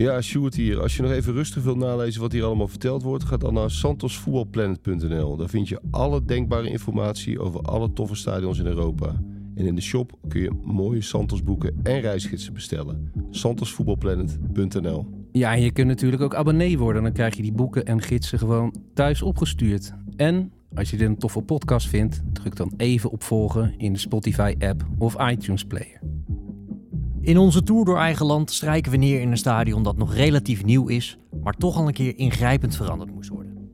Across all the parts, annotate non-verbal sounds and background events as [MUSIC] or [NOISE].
Ja, Sjoerd hier. Als je nog even rustig wilt nalezen wat hier allemaal verteld wordt, ga dan naar santosvoetbalplanet.nl. Daar vind je alle denkbare informatie over alle toffe stadions in Europa. En in de shop kun je mooie Santos boeken en reisgidsen bestellen. santosvoetbalplanet.nl Ja, en je kunt natuurlijk ook abonnee worden. Dan krijg je die boeken en gidsen gewoon thuis opgestuurd. En als je dit een toffe podcast vindt, druk dan even op volgen in de Spotify-app of iTunes Player. In onze tour door eigen land strijken we neer in een stadion dat nog relatief nieuw is, maar toch al een keer ingrijpend veranderd moest worden.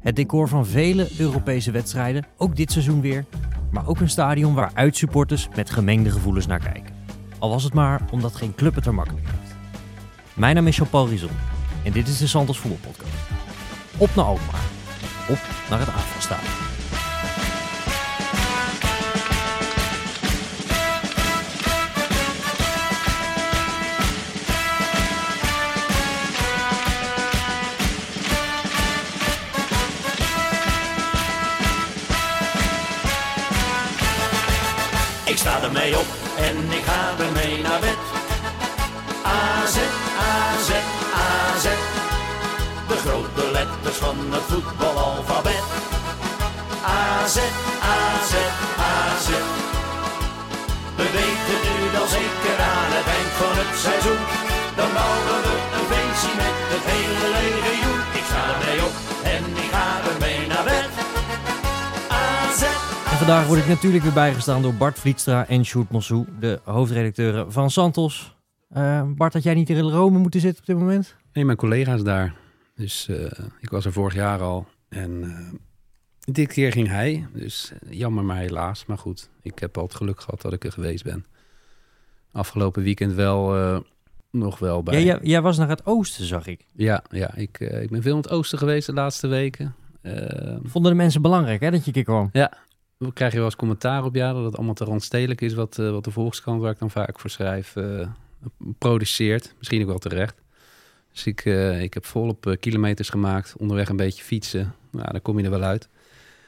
Het decor van vele Europese wedstrijden, ook dit seizoen weer, maar ook een stadion waar uitsupporters met gemengde gevoelens naar kijken. Al was het maar omdat geen club het er makkelijk heeft. Mijn naam is Jean-Paul Rizon en dit is de Santos Voetbalpodcast. Op naar Alkmaar. Op naar het AFA-stadion. Ik sta er mee op en ik ga er mee naar bed. AZ, AZ, AZ. De grote letters van het voetbalalfabet. AZ, AZ, AZ. We weten nu wel zeker aan het eind van het seizoen. Dan bouwen vandaag word ik natuurlijk weer bijgestaan door Bart Vlietstra en Sjoerd Mossou, de hoofdredacteuren van Santos. Eh, Bart, had jij niet in Rome moeten zitten op dit moment? Nee, mijn collega's daar. Dus eh, ik was er vorig jaar al. En eh, dit keer ging hij. Dus jammer maar helaas. Maar goed, ik heb al het geluk gehad dat ik er geweest ben. Afgelopen weekend wel nog wel bij. Ja, jij, jij was naar het oosten, zag ik. ja, ja ik, ik ben veel in het oosten geweest de laatste weken. Vonden de mensen belangrijk hè, dat je keer kwam? We krijgen wel eens commentaar op, ja, dat het allemaal te randstedelijk is, wat, eh, wat de Volkskrant, waar ik dan vaak voor schrijf, eh, produceert. Misschien ook wel terecht. Dus ik, eh, ik heb volop kilometers gemaakt, onderweg een beetje fietsen. Nou, dan kom je er wel uit.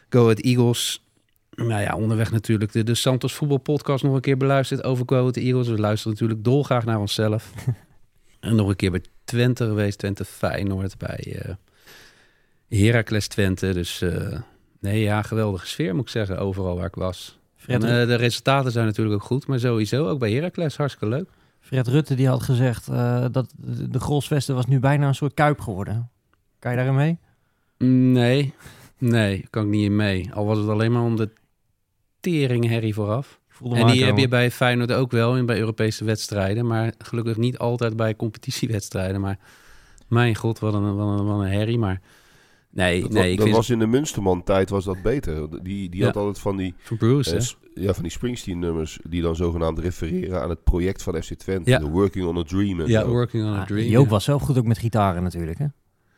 Go Ahead Eagles. Nou ja, onderweg natuurlijk de, de Santos voetbalpodcast nog een keer beluisterd over Go Ahead Eagles. We luisteren natuurlijk dolgraag naar onszelf. [LAUGHS] en nog een keer bij Twente geweest, Twente Feyenoord, bij eh Heracles Twente. Dus nee, ja, geweldige sfeer moet ik zeggen, overal waar ik was. Fred, En, eh, de resultaten zijn natuurlijk ook goed, maar sowieso ook bij Heracles hartstikke leuk. Fred Rutte die had gezegd eh, dat de, Grolsvesten was nu bijna een soort kuip geworden. Kan je daarin mee? Nee, nee, kan ik niet in mee. Al was het alleen maar om de teringherrie vooraf. En die heb je bij Feyenoord ook wel in bij Europese wedstrijden. Maar gelukkig niet altijd bij competitiewedstrijden. Maar mijn god, wat een, wat een, wat een herrie. Maar nee, Dat, nee ik dat vind was in de Munsterman-tijd was dat beter. Die, die Ja. had altijd van die, voor Bruce, eh, ja, van die Springsteen-nummers... die dan zogenaamd refereren aan het project van FC Twente. Ja. de Working on a Dream en Ja, zo. Working on a Ah, Dream. Joop ja. was zelf goed ook met gitaren natuurlijk. Hè?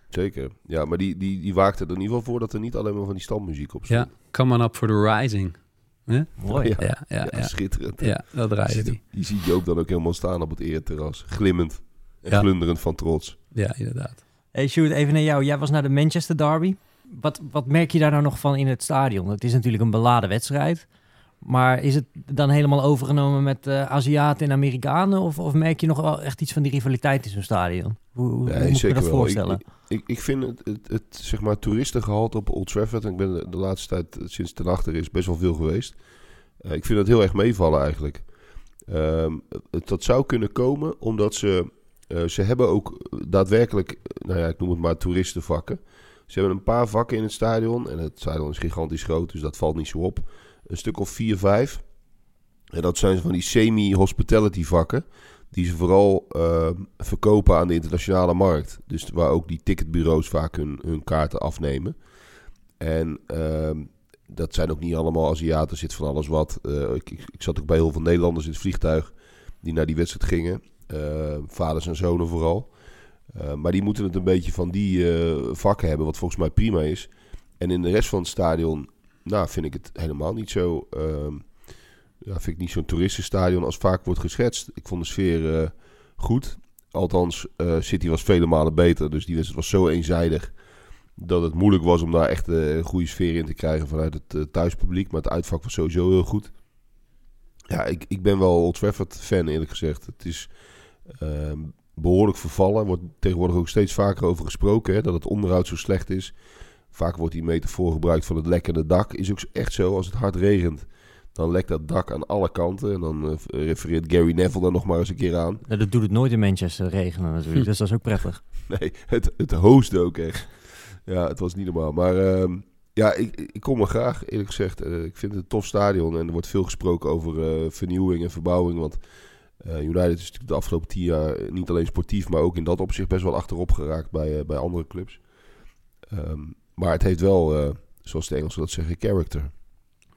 Zeker. Ja, maar die, die, die waakte er in ieder geval voor... dat er niet alleen maar van die standmuziek op stond. Ja, come on up for the rising. Mooi. Ja. Ja, ja, Ja, ja. schitterend. Ja, dat draaide die. je ziet Joop dan ook helemaal staan op het ereterras. Glimmend en Ja. glunderend van trots. Ja, inderdaad. Hey Sjoerd, even naar jou. Jij was naar de Manchester Derby. Wat, wat merk je daar nou nog van in het stadion? Het is natuurlijk een beladen wedstrijd. Maar is het dan helemaal overgenomen met eh, Aziaten en Amerikanen? Of, of merk je nog wel echt iets van die rivaliteit in zo'n stadion? Hoe, hoe, hoe moet je dat wel. voorstellen? Ik, ik, ik vind het, het, het zeg maar, toeristengehalte op Old Trafford... en ik ben de, de laatste tijd, eh, sinds ten achter is, best wel veel geweest. Eh, ik vind het heel erg meevallen eigenlijk. Ehm, het, dat zou kunnen komen omdat ze... eh, ze hebben ook daadwerkelijk, eh, nou ja, ik noem het maar toeristenvakken. Ze hebben een paar vakken in het stadion. En het stadion is gigantisch groot, dus dat valt niet zo op. Een stuk of vier, vijf. En dat zijn van die semi-hospitality vakken die ze vooral eh, verkopen aan de internationale markt. Dus waar ook die ticketbureaus vaak hun, hun kaarten afnemen. En ehm, dat zijn ook niet allemaal Aziaten, zit van alles wat. Eh, ik, ik zat ook bij heel veel Nederlanders in het vliegtuig die naar die wedstrijd gingen. Eh, vaders en zonen vooral. Eh, maar die moeten het een beetje van die eh, vakken hebben, wat volgens mij prima is. En in de rest van het stadion, nou, vind ik het helemaal niet zo. ehm, ja, vind ik niet zo'n toeristenstadion als vaak wordt geschetst. Ik vond de sfeer goed. Althans, City was vele malen beter. Dus die wedstrijd was zo eenzijdig dat het moeilijk was om daar echt een goede sfeer in te krijgen vanuit het thuispubliek. Maar het uitvak was sowieso heel goed. Ja, ik, ik ben wel Old Trafford fan eerlijk gezegd. Het is behoorlijk vervallen. Wordt tegenwoordig ook steeds vaker over gesproken. Hè, dat het onderhoud zo slecht is. Vaak wordt die metafoor gebruikt van het lekkende dak. Is ook echt zo. Als het hard regent, dan lekt dat dak aan alle kanten. En dan eh, refereert Gary Neville daar nog maar eens een keer aan. Dat doet het nooit in Manchester regenen natuurlijk, Hm. dus dat is ook prettig. [LAUGHS] Nee, het, het host ook echt. Ja, het was niet normaal. Maar ehm, ja, ik, ik kom er graag, eerlijk gezegd. Eh, ik vind het een tof stadion. En er wordt veel gesproken over eh, vernieuwing en verbouwing. Want eh, United is natuurlijk de afgelopen tien jaar eh, niet alleen sportief... maar ook in dat opzicht best wel achterop geraakt bij, eh, bij andere clubs. Ehm, maar het heeft wel, eh, zoals de Engelsen dat zeggen, character.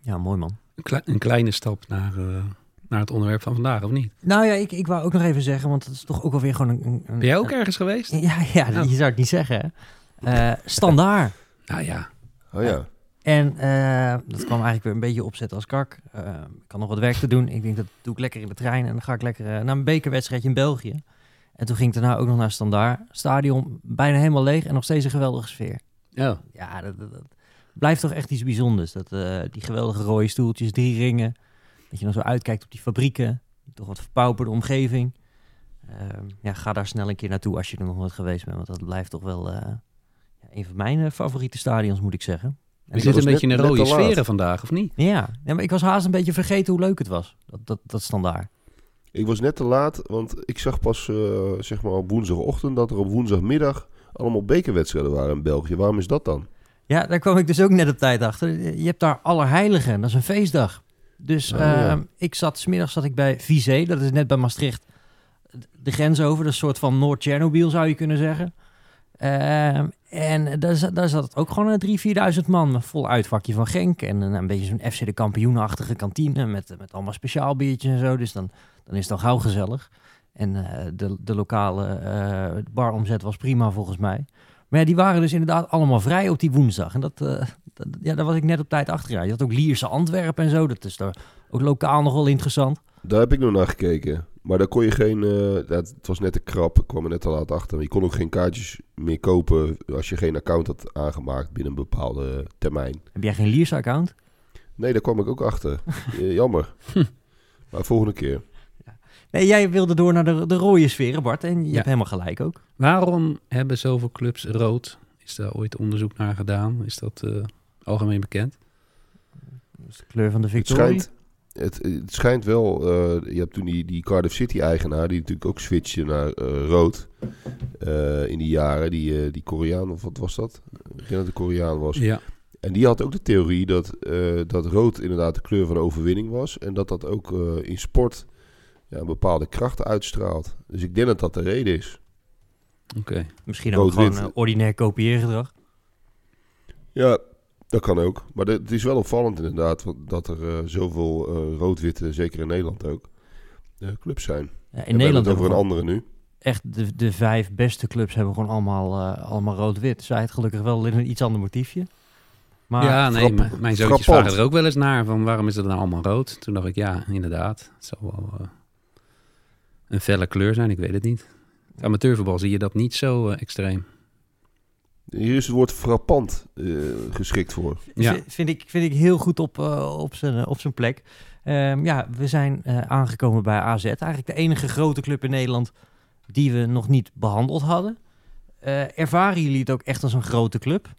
Ja, mooi man. Een, klei- een kleine stap naar, eh, naar het onderwerp van vandaag, of niet? Nou ja, ik, ik wou ook nog even zeggen, want het is toch ook alweer gewoon een... een- Ben jij ook ergens geweest? Ja, ja, Ja. je zou het niet zeggen. hè. Eh, standaard. Nou ja, Oh ja, En eh, dat kwam eigenlijk weer een beetje opzetten als kak. Eh, ik kan nog wat werk te doen. Ik denk, dat doe ik lekker in de trein. En dan ga ik lekker eh, naar een bekerwedstrijdje in België. En toen ging ik daarna ook nog naar Standaard. Stadion bijna helemaal leeg en nog steeds een geweldige sfeer. ja. Ja, dat, dat, dat blijft toch echt iets bijzonders. Dat, die geweldige rode stoeltjes, drie ringen. Dat je dan zo uitkijkt op die fabrieken. Toch wat verpauperde omgeving. Ehm, ja, ga daar snel een keer naartoe als je er nog nooit geweest bent. Want dat blijft toch wel een van mijn favoriete stadions, moet ik zeggen. En We zitten een beetje in de rode sferen vandaag, of niet? ja, ja, maar ik was haast een beetje vergeten hoe leuk het was. Dat, dat, dat standaard. ik was net te laat, want ik zag pas eh, zeg maar op woensdagochtend... dat er op woensdagmiddag allemaal bekerwedstrijden waren in België. Waarom is dat dan? Ja, daar kwam ik dus ook net op tijd achter. Je hebt daar Allerheiligen, dat is een feestdag. Dus Oh, ja. ehm, ik zat, smiddags zat ik bij Vizé, dat is net bij Maastricht. De grens over, dat is een soort van Noord-Chernobyl zou je kunnen zeggen. Ehm, en daar, zat- daar zat ook gewoon een 3.000, 4.000 man. Vol uitvakje van Genk. En een, een beetje zo'n FC de kampioenachtige kantine. Met, met allemaal speciaal biertjes en zo. Dus dan, dan is het al gauw gezellig. En eh, de, de lokale eh, baromzet was prima volgens mij. Maar ja, die waren dus inderdaad allemaal vrij op die woensdag. En dat, eh, dat, ja, daar was ik net op tijd achter. Je had ook Lierse Antwerpen en zo. Dat is daar ook lokaal nog wel interessant. Daar heb ik nog naar gekeken. Maar daar kon je geen... eh, ja, het was net te krap. Ik kwam er net te laat achter. Je kon ook geen kaartjes meer kopen als je geen account had aangemaakt binnen een bepaalde termijn. Heb jij geen Lierse account? Nee, daar kwam ik ook achter. [LAUGHS] Jammer. Maar volgende keer. Nee, jij wilde door naar de, de rode sferen, Bart. En je Ja. hebt helemaal gelijk ook. Waarom hebben zoveel clubs rood? Is daar ooit onderzoek naar gedaan? Is dat eh, algemeen bekend? Dat is de kleur van de Het victorie. schijnt, het, het schijnt wel... eh, je hebt toen die, die Cardiff City-eigenaar... die natuurlijk ook switchte naar eh, rood. eh, in die jaren. Die, eh, die Koreaan, of wat was dat? Ik denk dat het een Koreaan was. Ja. En die had ook de theorie dat, eh, dat rood inderdaad de kleur van de overwinning was. En dat dat ook eh, in sport ja, een bepaalde kracht uitstraalt. Dus ik denk dat dat de reden is. Oké. Misschien ook gewoon ordinair kopieergedrag. Ja, dat kan ook. Maar de- het is wel opvallend inderdaad dat er eh, zoveel eh, rood-witte, zeker in Nederland ook, eh, clubs zijn. Ja, in Nederland over we een andere nu. echt de, de vijf beste clubs hebben gewoon allemaal, eh, allemaal rood-wit. Zij het gelukkig wel in een iets ander motiefje. Maar ja, nee, mijn zoontjes frappant. vragen er ook wel eens naar van waarom is het nou allemaal rood? Toen dacht ik, ja, inderdaad. Het zal wel eh, een felle kleur zijn, ik weet het niet. Het amateurvoetbal zie je dat niet zo extreem. Hier is het woord frappant eh, geschikt voor. Ja. Vind, ik, vind ik heel goed op, eh, op, zijn, op zijn plek. Ehm, ja, we zijn eh, aangekomen bij AZ. Eigenlijk de enige grote club in Nederland die we nog niet behandeld hadden. Eh, ervaren jullie het ook echt als een grote club?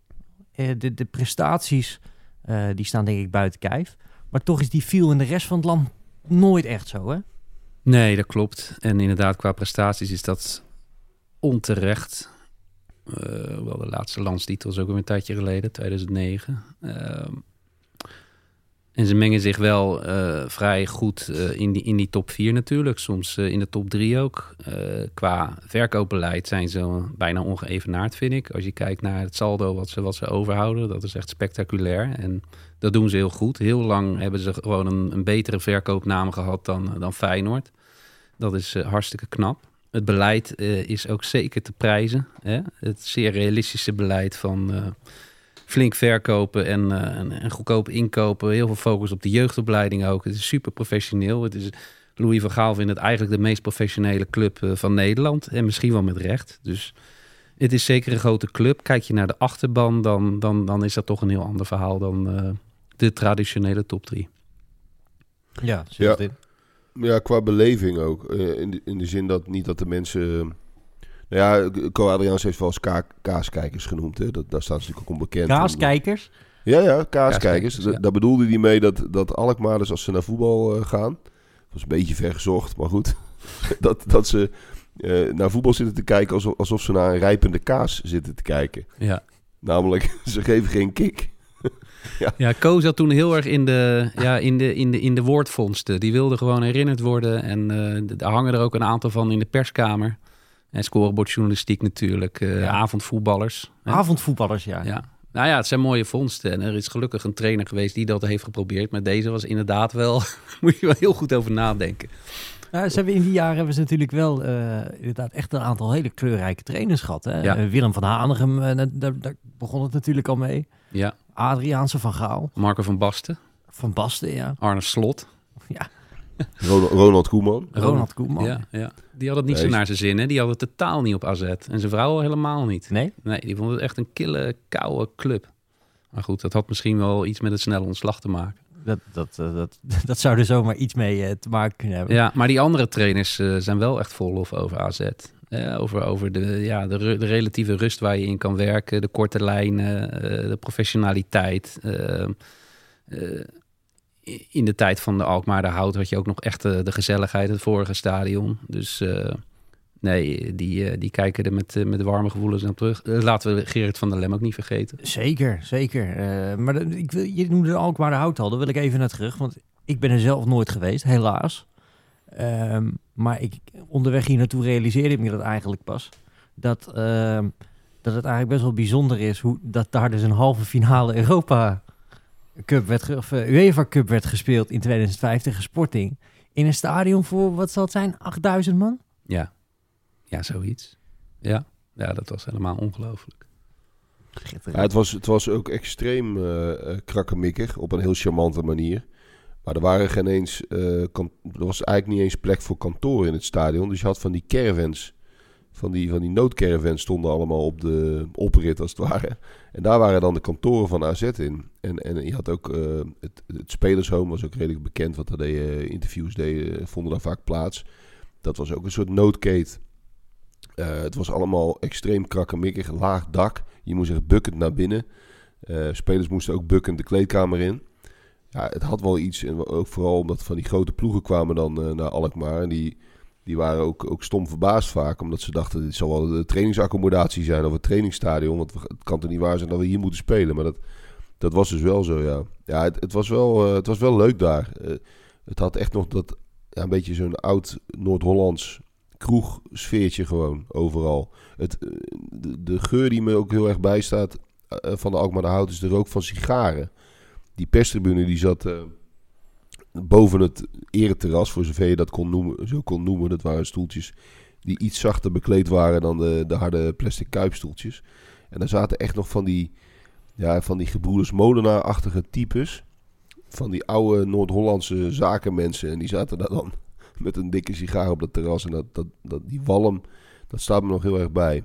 Eh, de, de prestaties eh, die staan denk ik buiten kijf. Maar toch is die feel in de rest van het land nooit echt zo, hè? Nee, dat klopt. En inderdaad, qua prestaties is dat onterecht. Eh, wel de laatste landstitel is ook een tijdje geleden, 2009. Ehm, en ze mengen zich wel eh, vrij goed eh, in, die, in die top 4 natuurlijk. Soms in de top 3 ook. Qua verkoopbeleid zijn ze bijna ongeëvenaard, vind ik. Als je kijkt naar het saldo wat ze, wat ze overhouden, dat is echt spectaculair. En dat doen ze heel goed. Heel lang hebben ze gewoon een, betere verkoopnaam gehad dan, dan Feyenoord. Dat is hartstikke knap. Het beleid eh, is ook zeker te prijzen. Hè? Het zeer realistische beleid van eh, flink verkopen en, eh, en, en goedkoop inkopen. Heel veel focus op de jeugdopleiding ook. Het is super professioneel. Het is, Louis van Gaal vindt het eigenlijk de meest professionele club van Nederland. En misschien wel met recht. Dus het is zeker een grote club. Kijk je naar de achterban, dan, dan, dan is dat toch een heel ander verhaal dan eh, de traditionele top 3. Ja, Ja. Ja, qua beleving ook. Eh, in, de, in de zin dat niet dat de mensen... eh, nou ja, Co Adriaans heeft wel eens ka kaaskijkers genoemd. Hè? Dat, daar staat ze natuurlijk ook onbekend. Kaaskijkers. Ja, ja, kaaskijkers. Ja. Daar bedoelde hij mee dat, dat Alkmaarders als ze naar voetbal eh, gaan... Dat was een beetje ver gezocht, maar goed. [LAUGHS] dat, dat ze naar voetbal zitten te kijken alsof, alsof ze naar een rijpende kaas zitten te kijken. Ja. Namelijk, [LAUGHS] ze geven geen kick. Ja, Ko zat toen heel erg in de, ja, in de, in de, in de woordvondsten. Die wilde gewoon herinnerd worden. En eh daar hangen er ook een aantal van in de perskamer. En scorebordjournalistiek natuurlijk. eh, Ja. Avondvoetballers. hè. Avondvoetballers, ja. Ja. Nou ja, het zijn mooie vondsten. En er is gelukkig een trainer geweest die dat heeft geprobeerd. Maar deze was inderdaad wel... [LAUGHS] moet je wel heel goed over nadenken. Ja, ze hebben in die jaren hebben ze natuurlijk wel eh, inderdaad echt een aantal hele kleurrijke trainers gehad. Hè? Ja. Willem van Hanegem, daar, daar begon het natuurlijk al mee. Ja, Adriaanse van Gaal, Marco van Basten. Van Basten, ja. Arne Slot. ja. Ronald, Ronald Koeman. Ronald Koeman. Ja, ja. Die had het niet Nee, zo naar zijn zin. Hè? Die had het totaal niet op AZ. En zijn vrouw al helemaal niet. Nee? Nee, die vond het echt een kille, koude club. Maar goed, dat had misschien wel iets met het snelle ontslag te maken. Dat, dat, eh, dat, [LAUGHS] dat zou er zomaar iets mee eh, te maken kunnen hebben. Ja, maar die andere trainers eh, zijn wel echt vol lof over AZ. Eh, over over de, ja, de, de relatieve rust waar je in kan werken, de korte lijnen, eh, de professionaliteit. Eh, in de tijd van de Alkmaar de Hout had je ook nog echt de gezelligheid, het vorige stadion. Dus nee, die, die kijken er met, warme gevoelens naar terug. Laten we Gerrit van der Lem ook niet vergeten. Zeker, zeker. Maar ik wil, je noemde de Alkmaar de Hout al, daar wil ik even naar terug. Want ik ben er zelf nooit geweest, helaas. Ehm, maar ik, onderweg hier naartoe realiseerde ik me dat eigenlijk pas. Dat, ehm, dat het eigenlijk best wel bijzonder is hoe dat daar dus een halve finale Europa Cup werd, ge- of eh, UEFA Cup werd gespeeld in 2005 tegen Sporting. In een stadion voor, wat zal het zijn, 8000 man? Ja, ja zoiets. Ja. ja, dat was helemaal ongelooflijk. Ja, het, was, het was ook extreem eh eh, krakkemikkig op een heel charmante manier. Maar er waren geen eens, eh, kan- er was eigenlijk niet eens plek voor kantoor in het stadion. Dus je had van die caravans, van die, van die noodcaravans stonden allemaal op de oprit als het ware. En daar waren dan de kantoren van AZ in. En, en je had ook eh, het, het spelershome was ook redelijk bekend, want daar deden interviews deden, vonden daar vaak plaats. Dat was ook een soort noodkate. Eh, het was allemaal extreem krakkemikkig, laag dak. Je moest echt bukkend naar binnen. Eh, spelers moesten ook bukkend de kleedkamer in. Ja, het had wel iets. En ook vooral omdat van die grote ploegen kwamen dan eh, naar Alkmaar. En die, die waren ook, ook stom verbaasd vaak. Omdat ze dachten, dit zal wel de trainingsaccommodatie zijn of het trainingsstadion. Want het kan toch niet waar zijn dat we hier moeten spelen. Maar dat, dat was dus wel zo, ja. Ja, het, het, was, wel, eh, het was wel leuk daar. Eh, het had echt nog dat, ja, een beetje zo'n oud Noord-Hollands kroegsfeertje gewoon overal. Het, de, de geur die me ook heel erg bijstaat van de Alkmaar de Hout is de rook van sigaren. Die perstribune die zat eh, boven het ereterras, voor zover je dat kon noemen, zo kon noemen. Dat waren stoeltjes die iets zachter bekleed waren dan de, de harde plastic kuipstoeltjes. En daar zaten echt nog van die, ja, van die gebroeders Molenaar-achtige types. Van die oude Noord-Hollandse zakenmensen. En die zaten daar dan [LAUGHS] met een dikke sigaar op dat terras. En dat, dat, dat, die walm, dat staat me nog heel erg bij.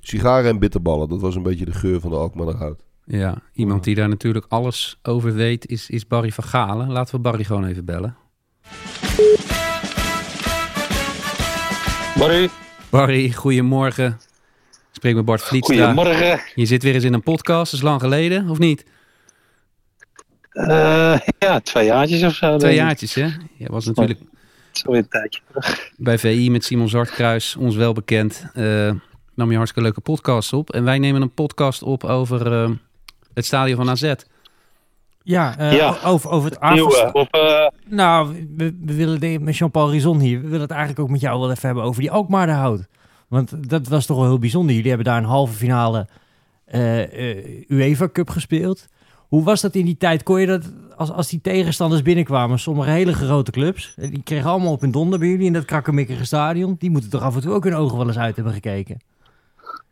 Sigaren en bitterballen, dat was een beetje de geur van de Alkmaar Hout. Ja, iemand die daar natuurlijk alles over weet is, is Barry van Galen. Laten we Barry gewoon even bellen. Barry, Barry, goedemorgen. Ik spreek met Bart Vlietstra. goedemorgen. Je zit weer eens in een podcast, dat is lang geleden, of niet? Eh, ja, twee jaartjes of zo. Twee jaartjes, hè? Je was natuurlijk Zo weer een tijdje terug. bij VI met Simon Zartkruis, ons wel bekend. eh nam je hartstikke leuke podcasts op. En wij nemen een podcast op over eh, het stadion van AZ. Ja, eh, Ja. Over, over het. Op, eh, Nou, we, we willen de- met Jean-Paul Rizon hier, we willen het eigenlijk ook met jou wel even hebben over die Alkmaar de Hout. Want dat was toch wel heel bijzonder. Jullie hebben daar een halve finale eh, eh, UEFA Cup gespeeld. Hoe was dat in die tijd? Kon je dat, als, als die tegenstanders binnenkwamen, sommige hele grote clubs, die kregen allemaal op hun donder bij jullie in dat krakkemikkige stadion. Die moeten toch af en toe ook hun ogen wel eens uit hebben gekeken.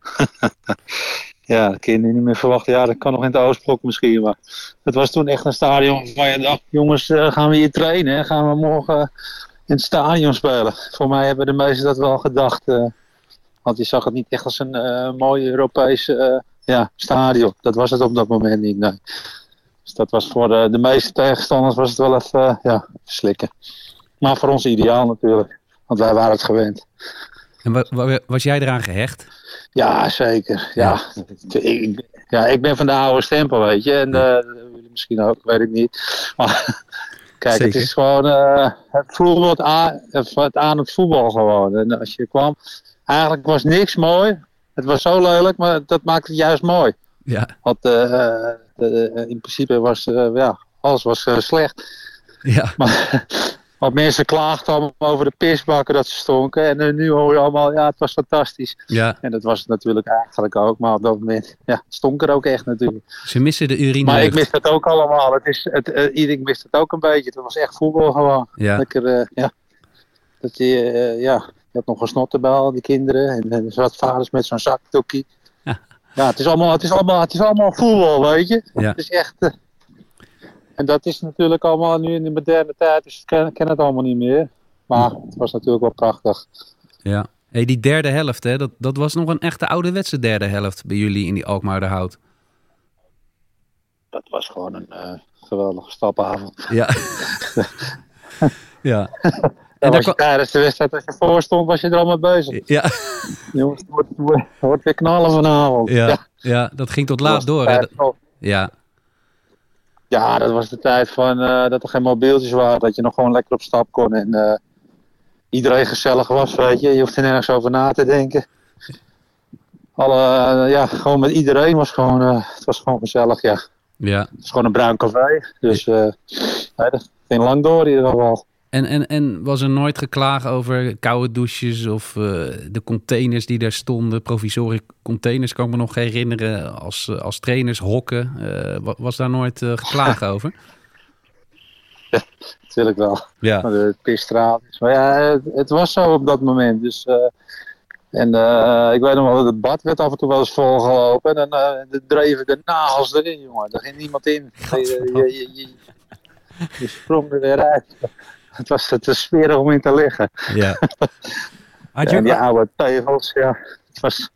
[LAUGHS] ja, dat kun je niet meer verwachten. Ja, dat kan nog in het Oostblok misschien. Maar het was toen echt een stadion waar je dacht, jongens, eh, gaan we hier trainen? Gaan we morgen in het stadion spelen? Voor mij hebben de meesten dat wel gedacht. eh, want je zag het niet echt als een eh mooi Europees ja, stadion. Dat was het op dat moment niet, nee. Dus dat was voor de, meeste tegenstanders was het wel even, ja, slikken. Maar voor ons ideaal natuurlijk. Want wij waren het gewend. En wa- wa- was jij eraan gehecht? Ja, zeker. Ja, Ik, ja ik ben van de oude stempel, weet je. En eh, misschien ook, weet ik niet. Maar [LAUGHS] kijk, Zeker. het is gewoon... eh, het het aan, het aan het voetbal gewoon. En als je kwam... Eigenlijk was niks mooi. Het was zo lelijk, maar dat maakt het juist mooi. Ja. Want eh, in principe was... ja, alles was slecht. Ja. Maar, want mensen klaagden allemaal over de pisbakken dat ze stonken. En eh, nu hoor je allemaal, ja, het was fantastisch. ja. En dat was het natuurlijk eigenlijk ook. Maar op dat moment, ja, het stonk er ook echt natuurlijk. Ze missen de urine. Maar ik mis het ook allemaal. Het is, het, eh, iedereen mist het ook een beetje. Het was echt voetbal gewoon. Ja. Lekker, eh, ja. Dat je, eh, ja, je had nog een snot bij al die kinderen. En, en er zat vaders met zo'n zakdoekie. Ja. Ja, het is allemaal, het is allemaal, het is allemaal voetbal, weet je. Ja. Het is echt... en dat is natuurlijk allemaal nu in de moderne tijd. Dus ik ken, ken het allemaal niet meer. Maar het was natuurlijk wel prachtig. Ja. Hey, die derde helft, hè, dat, dat was nog een echte ouderwetse derde helft bij jullie in die Alkmaarderhout. Dat was gewoon een eh, geweldige stapavond. Ja. [LAUGHS] ja. En was je tijdens de wedstrijd, als je voor stond, was je er al mee bezig. Ja. Jongens, het wordt, het wordt- weer knallen vanavond. Ja. ja, dat ging tot dat laat door. Hè? Ja. Ja, dat was de tijd van eh, dat er geen mobieltjes waren. Dat je nog gewoon lekker op stap kon. En eh, iedereen gezellig was, weet je. Je hoeft er nergens over na te denken. Alle, eh, ja, gewoon met iedereen was gewoon, het was gewoon gezellig, ja. ja. Het is gewoon een bruin café. Dus nee, dat ging lang door in ieder geval. En, en, en was er nooit geklaagd over koude douches of eh, de containers die daar stonden, provisorische containers, kan ik me nog herinneren, als, eh, als trainers hokken. Eh, wa- was daar nooit eh, geklaagd [LAUGHS] over? [LAUGHS] Natuurlijk wel. Ja. Maar de pisstraat. Maar ja, het, het was zo op dat moment. Dus, en ik weet nog wel, dat het bad werd af en toe wel eens volgelopen. En dan dreven de nagels erin, jongen. Daar ging niemand in. Je, je, je, je, je sprong er weer uit. Het was te smerig om in te liggen. Ja. [LAUGHS] Had je En die oude tegels, ja. Het was...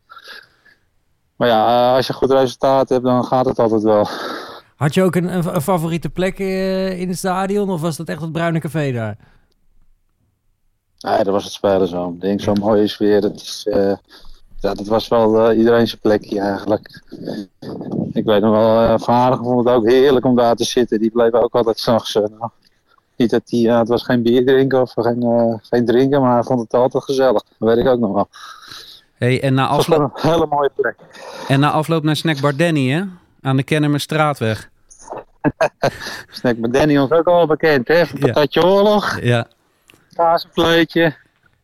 Maar ja, eh, als je goed resultaat hebt, dan gaat het altijd wel. had je ook een, een, een favoriete plek eh, in het stadion? Of was dat echt het bruine café daar? Nee, dat was het spelen zo. Ik denk, zo'n mooie sfeer. Het is, eh, ja, dat was wel eh, iedereen zijn plekje eigenlijk. Ik weet nog wel, uh, Van Aardigen vond het ook heerlijk om daar te zitten. Die bleven ook altijd s'nachts. Uh, nou, niet dat die, ja, het was geen bier drinken of geen, uh, geen drinken, maar hij vond het altijd gezellig. Dat weet ik ook nog wel. Hey, en, na Het was afloop, een hele mooie plek. en na afloop naar Snackbar Danny, hè? Aan de Kennemerstraatweg. [LAUGHS] Snack met Danny ons ook al bekend, hè? Van Ja. Patatje Oorlog, Ja,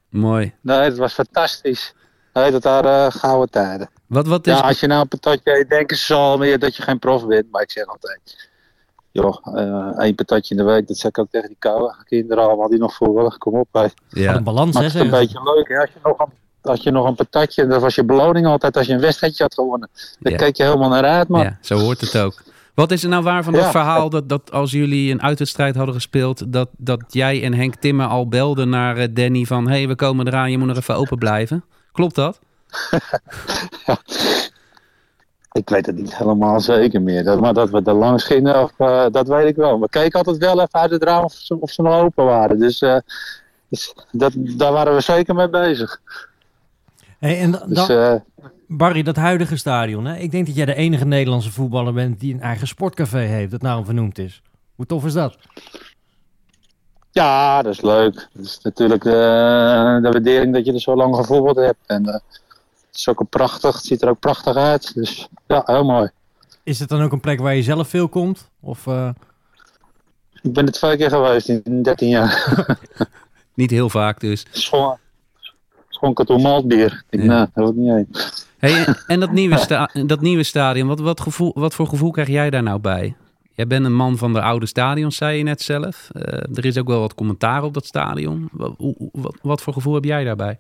mooi. Nee, dat was fantastisch. Nee, dat waren uh, gouden tijden. Wat, wat is... Ja, als je nou een patatje eet, denken ze al meer dat je geen prof bent. Maar ik zeg altijd, joh, uh, één patatje in de week, dat zeg ik ook tegen die koude kinderen allemaal die nog voetballen. Kom op, bij. Ja. Een balans, Maar hè? het is een beetje leuk, hè? Als je, nog een, als je nog een patatje, dat was je beloning altijd als je een wedstrijdje had gewonnen. Daar Ja. keek je helemaal naar uit, man. Ja, zo hoort het ook. Wat is er nou waar van dat Ja. verhaal dat, dat als jullie een uitwedstrijd hadden gespeeld, dat, dat jij en Henk Timmer al belden naar eh, Danny van hé, hey, we komen eraan, je moet nog even open blijven. Klopt dat? [LAUGHS] Ik weet het niet helemaal zeker meer. Dat, maar dat we er langs gingen, of, uh, dat weet ik wel. We keken altijd wel even uit het raam of ze, of ze nog open waren. Dus, uh, dus dat, daar waren we zeker mee bezig. Hey, en Dus, uh, Barry, dat huidige stadion. Hè? Ik denk dat jij de enige Nederlandse voetballer bent die een eigen sportcafé heeft, dat nou vernoemd is. Hoe tof is dat? ja, dat is leuk. Dat is natuurlijk uh, de waardering dat je er zo lang gevoetbald hebt. En het is ook een prachtig, het ziet er ook prachtig uit. Dus ja, heel mooi. Is het dan ook een plek waar je zelf veel komt? Of, uh... Ik ben er twee keer geweest in 13 jaar. [LAUGHS] niet heel vaak dus. Schon, schonken toen maltbier. Ik Ja. nou, ik niet heen. Hey, en dat nieuwe, [LAUGHS] sta dat nieuwe stadion, wat, wat, gevoel, wat voor gevoel krijg jij daar nou bij? Jij bent een man van de oude stadions, zei je net zelf. Uh, er is ook wel wat commentaar op dat stadion. Wat, wat, wat voor gevoel heb jij daarbij?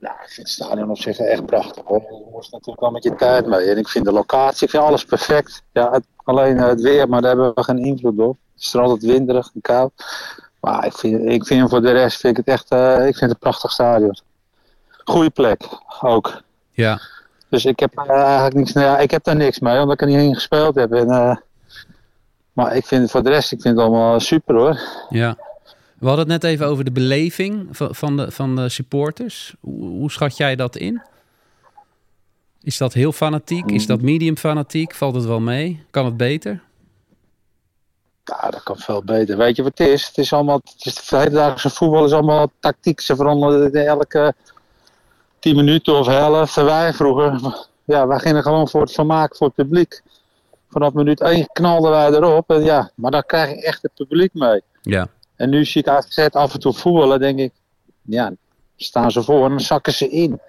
Nou, ik vind het stadion op zich echt prachtig. Hoor. Je moest natuurlijk wel met je tijd mee. En ik vind de locatie, ik vind alles perfect. Ja, het, alleen het weer, maar daar hebben we geen invloed op. Het is er altijd winderig en koud. Maar ik vind, ik vind voor de rest vind ik het echt uh, ik vind het een prachtig stadion. Goeie plek ook. Ja. Dus ik heb uh, eigenlijk niks, nou ja, ik heb daar niks mee, omdat ik er niet in gespeeld heb. En, uh, maar ik vind voor de rest, ik vind het allemaal super hoor. Ja. We hadden het net even over de beleving van, van, de, van de supporters. Hoe, hoe schat jij dat in? Is dat heel fanatiek? Is dat medium fanatiek? Valt het wel mee? Kan het beter? Ja, dat kan veel beter. Weet je wat het is? Het is allemaal, het is de hedendaagse voetbal is allemaal tactiek. Ze veranderen elke tien minuten of helft. Wij vroeger, ja, wij gingen gewoon voor het vermaak, voor het publiek. Vanaf minuut 1 knalden wij erop. En ja, maar dan krijg je echt het publiek mee. Ja. En nu zie ik AZ af en toe voetballen, denk ik, ja, staan ze voor en dan zakken ze in.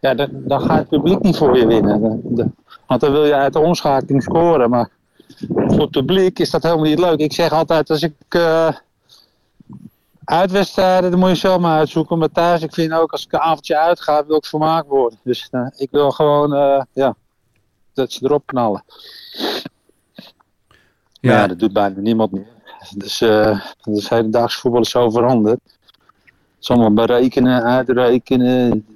Ja, dan, dan gaat het publiek niet voor je winnen. Want dan wil je uit de omschakeling scoren, maar voor het publiek is dat helemaal niet leuk. Ik zeg altijd, als ik eh uitwedstrijden, dan moet je zelf maar uitzoeken. Maar thuis, ik vind ook, als ik een avondje uitga, wil ik vermaakt worden. Dus eh, ik wil gewoon, eh, ja, dat ze erop knallen. Ja, Ja, dat doet bijna niemand meer. Dus, eh dus hedendaags voetbal is zo veranderd. Het is allemaal berekenen, uitrekenen.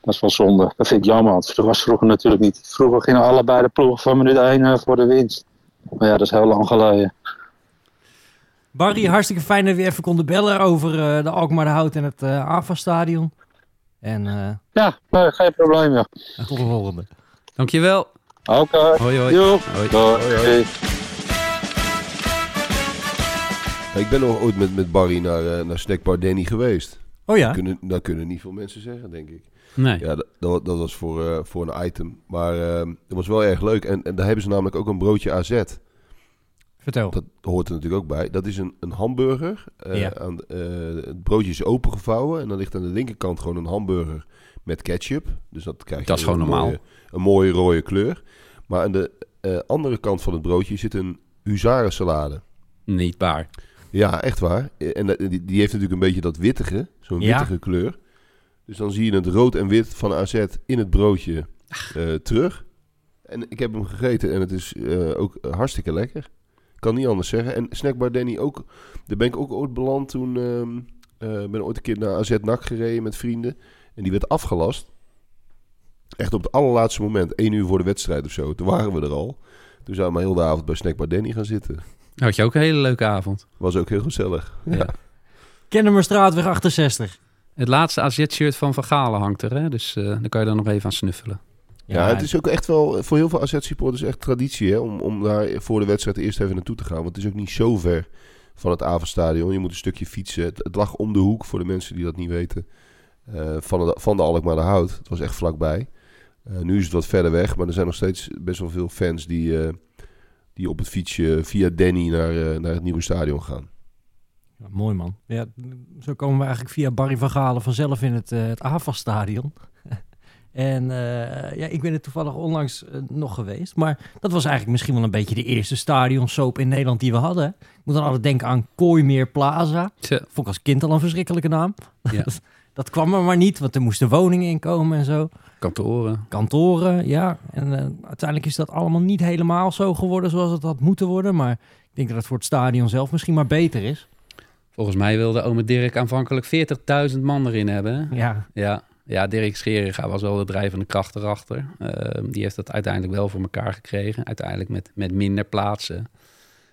Dat is wel zonde. Dat vind ik jammer, want dat was vroeger natuurlijk niet. Vroeger gingen allebei de ploegen van minuut 1 voor de winst. Maar ja, dat is heel lang geleden. Barry, hartstikke fijn dat we even konden bellen over eh, de Alkmaar de Hout en het eh AFA-stadion. En eh, Ja, nee, geen probleem, ja. tot de volgende. dankjewel. Oké. Hoi, hoi. Joep. Hoi. Doei. Ik ben nog ooit met, met Barry naar, eh, naar Snackbar Danny geweest. Oh ja? Dat, kunnen, dat kunnen niet veel mensen zeggen, denk ik. Nee. Ja, dat, dat, dat was voor, eh, voor een item. Maar eh, het was wel erg leuk. En, en daar hebben ze namelijk ook een broodje AZ. Vertel. Dat hoort er natuurlijk ook bij. Dat is een, een hamburger. Eh, Ja. aan, het broodje is opengevouwen. En dan ligt aan de linkerkant gewoon een hamburger met ketchup. Dus dat krijg je Dat is een gewoon normaal. Mooie, een mooie rode kleur. Maar aan de andere kant van het broodje zit een huzarensalade. Niet waar. Ja, echt waar. En die, heeft natuurlijk een beetje dat wittige, zo'n Ja. wittige kleur. Dus dan zie je het rood en wit van AZ in het broodje eh, terug. En ik heb hem gegeten en het is eh, ook hartstikke lekker. Kan niet anders zeggen. En Snackbar Danny ook. Daar ben ik ook ooit beland toen. eh, ben ooit een keer naar AZ NAC gereden met vrienden. En die werd afgelast. Echt op het allerlaatste moment. één uur voor de wedstrijd of zo. Toen waren we er al. Toen zouden we heel de avond bij Snackbar Danny gaan zitten. Had je ook een hele leuke avond. Was ook heel gezellig. Ja. ja. Kennemerstraatweg 68. Het laatste AZ-shirt van Van Galen hangt er, hè? dus eh dan kan je er nog even aan snuffelen. Ja, het is ook echt wel voor heel veel AZ-supporters echt traditie hè, om, om daar voor de wedstrijd eerst even naartoe te gaan. Want het is ook niet zo ver van het Avenstadion. Je moet een stukje fietsen. Het, het lag om de hoek voor de mensen die dat niet weten. eh, van, de, van de Alkmaar de Hout. Het was echt vlakbij. Eh, nu is het wat verder weg, maar er zijn nog steeds best wel veel fans die, eh, die op het fietsje via Danny naar, eh, naar het nieuwe stadion gaan. Ja, mooi man. Ja, zo komen we eigenlijk via Barry van Galen vanzelf in het, eh het AFA-stadion. [LAUGHS] en eh, ja, ik ben er toevallig onlangs nog geweest. Maar dat was eigenlijk misschien wel een beetje de eerste stadionsoap in Nederland die we hadden. Ik moet dan altijd denken aan Kooimeer Plaza. Vond ik als kind al een verschrikkelijke naam. Ja. [LAUGHS] dat, kwam er maar niet, want er moesten woningen in komen en zo. kantoren. Kantoren, ja. En eh, uiteindelijk is dat allemaal niet helemaal zo geworden zoals het had moeten worden. Maar ik denk dat het voor het stadion zelf misschien maar beter is. Volgens mij wilde ome Dirk aanvankelijk 40.000 man erin hebben. Ja, Ja, ja Dirk Scheringa was wel de drijvende kracht erachter. Ehm, die heeft dat uiteindelijk wel voor elkaar gekregen. Uiteindelijk met, met minder plaatsen.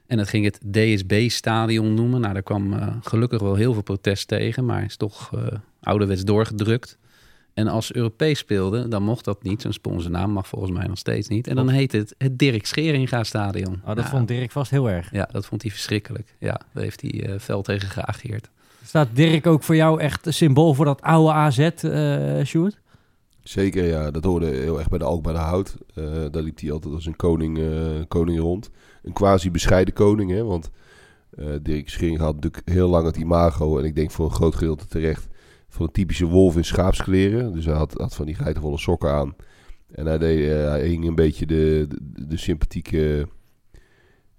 En dat ging het DSB-stadion noemen. Nou, daar kwam eh, gelukkig wel heel veel protest tegen. Maar is toch eh, ouderwets doorgedrukt. En als Europees speelde, dan mocht dat niet. Zo'n sponsornaam mag volgens mij nog steeds niet. En dan heet het het Dirk Scheringa-stadion. oh, dat Ja, vond Dirk vast heel erg. Ja, dat vond hij verschrikkelijk. Ja, daar heeft hij eh fel tegen geageerd. Staat Dirk ook voor jou echt een symbool voor dat oude AZ, eh Sjoerd? Zeker, ja. Dat hoorde heel erg bij de Alkmaar de Hout. Eh, daar liep hij altijd als een koning, eh, koning rond. Een quasi bescheiden koning, hè. Want eh Dirk Schering had natuurlijk heel lang het imago... en ik denk voor een groot gedeelte terecht... van een typische wolf in schaapskleren. Dus hij had, had van die geitenvolle sokken aan. En hij, deed, eh, hij hing een beetje de, de, sympathieke...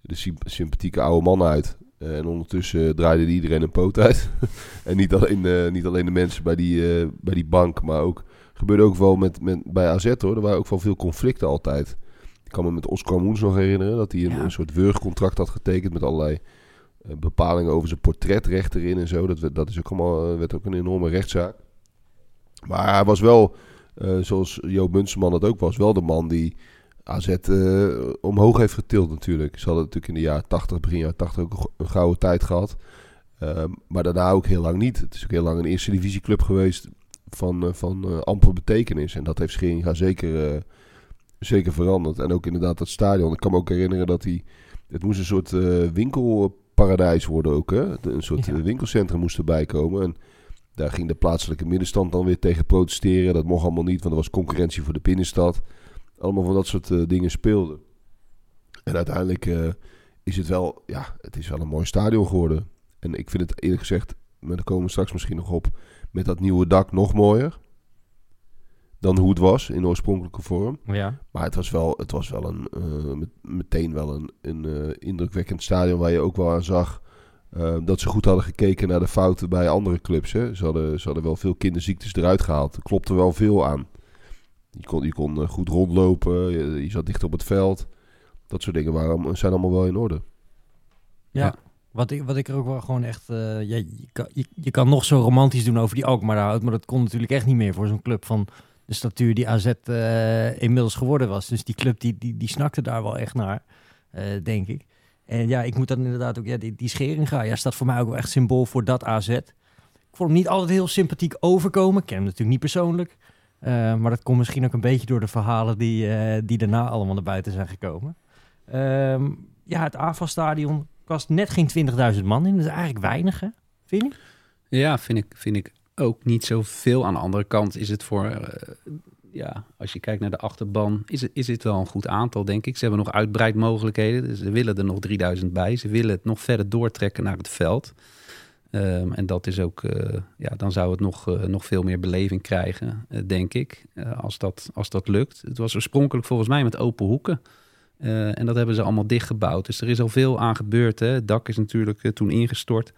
de symp- sympathieke oude man uit. Eh, en ondertussen draaide iedereen een poot uit. [LAUGHS] en niet alleen, niet alleen de mensen bij die, bij die bank, maar ook gebeurde ook wel met, met, bij AZ hoor. Er waren ook wel veel conflicten altijd. Ik kan me met Oscar Moens nog herinneren dat hij een, Ja. een soort wurgcontract had getekend met allerlei eh, bepalingen over zijn portretrecht erin en zo. Dat, dat is ook allemaal, eh, werd ook een enorme rechtszaak. Maar hij was wel, eh, zoals Joop Munsterman het ook was, wel de man die AZ omhoog heeft getild natuurlijk. Ze hadden natuurlijk in de jaren 80, begin jaren 80 ook een go- een gouden tijd gehad. Ehm, maar daarna ook heel lang niet. Het is ook heel lang een eerste divisieclub geweest van, van amper betekenis. En dat heeft Scheringa zeker, zeker veranderd. En ook inderdaad dat stadion. Ik kan me ook herinneren dat hij... Het moest een soort eh, winkelparadijs worden ook. Hè? Een soort Ja. eh, winkelcentrum moest erbij komen. En daar ging de plaatselijke middenstand dan weer tegen protesteren. Dat mocht allemaal niet, want er was concurrentie voor de binnenstad. Allemaal van dat soort eh, dingen speelden. En uiteindelijk is het wel, ja, het is wel een mooi stadion geworden. En ik vind het eerlijk gezegd, maar daar komen we straks misschien nog op, met dat nieuwe dak nog mooier. Dan hoe het was in de oorspronkelijke vorm. Ja. Maar het was wel, het was wel een, eh, met- meteen wel een, een eh, indrukwekkend stadion waar je ook wel aan zag eh, dat ze goed hadden gekeken naar de fouten bij andere clubs. Hè. Ze, hadden, ze hadden wel veel kinderziektes eruit gehaald. Er klopte wel veel aan. Je kon, je kon goed rondlopen, je, je zat dicht op het veld. Dat soort dingen waren, zijn allemaal wel in orde. Ja. Ja. Wat, ik, wat ik er ook wel gewoon echt... eh, ja, je, kan, je, je kan nog zo romantisch doen over die Alkmaar houdt, maar dat kon natuurlijk echt niet meer voor zo'n club van de statuur die AZ eh, inmiddels geworden was. Dus die club die, die, die snakte daar wel echt naar, eh, denk ik. En ja, ik moet dan inderdaad ook... Ja, die, die Scheringa ja, staat voor mij ook wel echt symbool voor dat AZ. Ik vond hem niet altijd heel sympathiek overkomen. Ik ken hem natuurlijk niet persoonlijk. Eh, maar dat komt misschien ook een beetje door de verhalen die, die daarna allemaal naar buiten zijn gekomen. Ehm, ja, het AFAS-stadion kost net geen 20.000 man in. Dat is eigenlijk weinig, hè? Vind je? Ja, vind ik, vind ik ook niet zoveel. Aan de andere kant is het voor, eh, ja, als je kijkt naar de achterban, is het, is het wel een goed aantal, denk ik. Ze hebben nog uitbreidmogelijkheden, dus ze willen er nog 3000 bij. Ze willen het nog verder doortrekken naar het veld. Ehm, en dat is ook, eh, ja, dan zou het nog, eh, nog veel meer beleving krijgen, denk ik, als, dat, als dat lukt. Het was oorspronkelijk volgens mij met open hoeken. En dat hebben ze allemaal dichtgebouwd. Dus er is al veel aan gebeurd. Hè. Het dak is natuurlijk toen ingestort.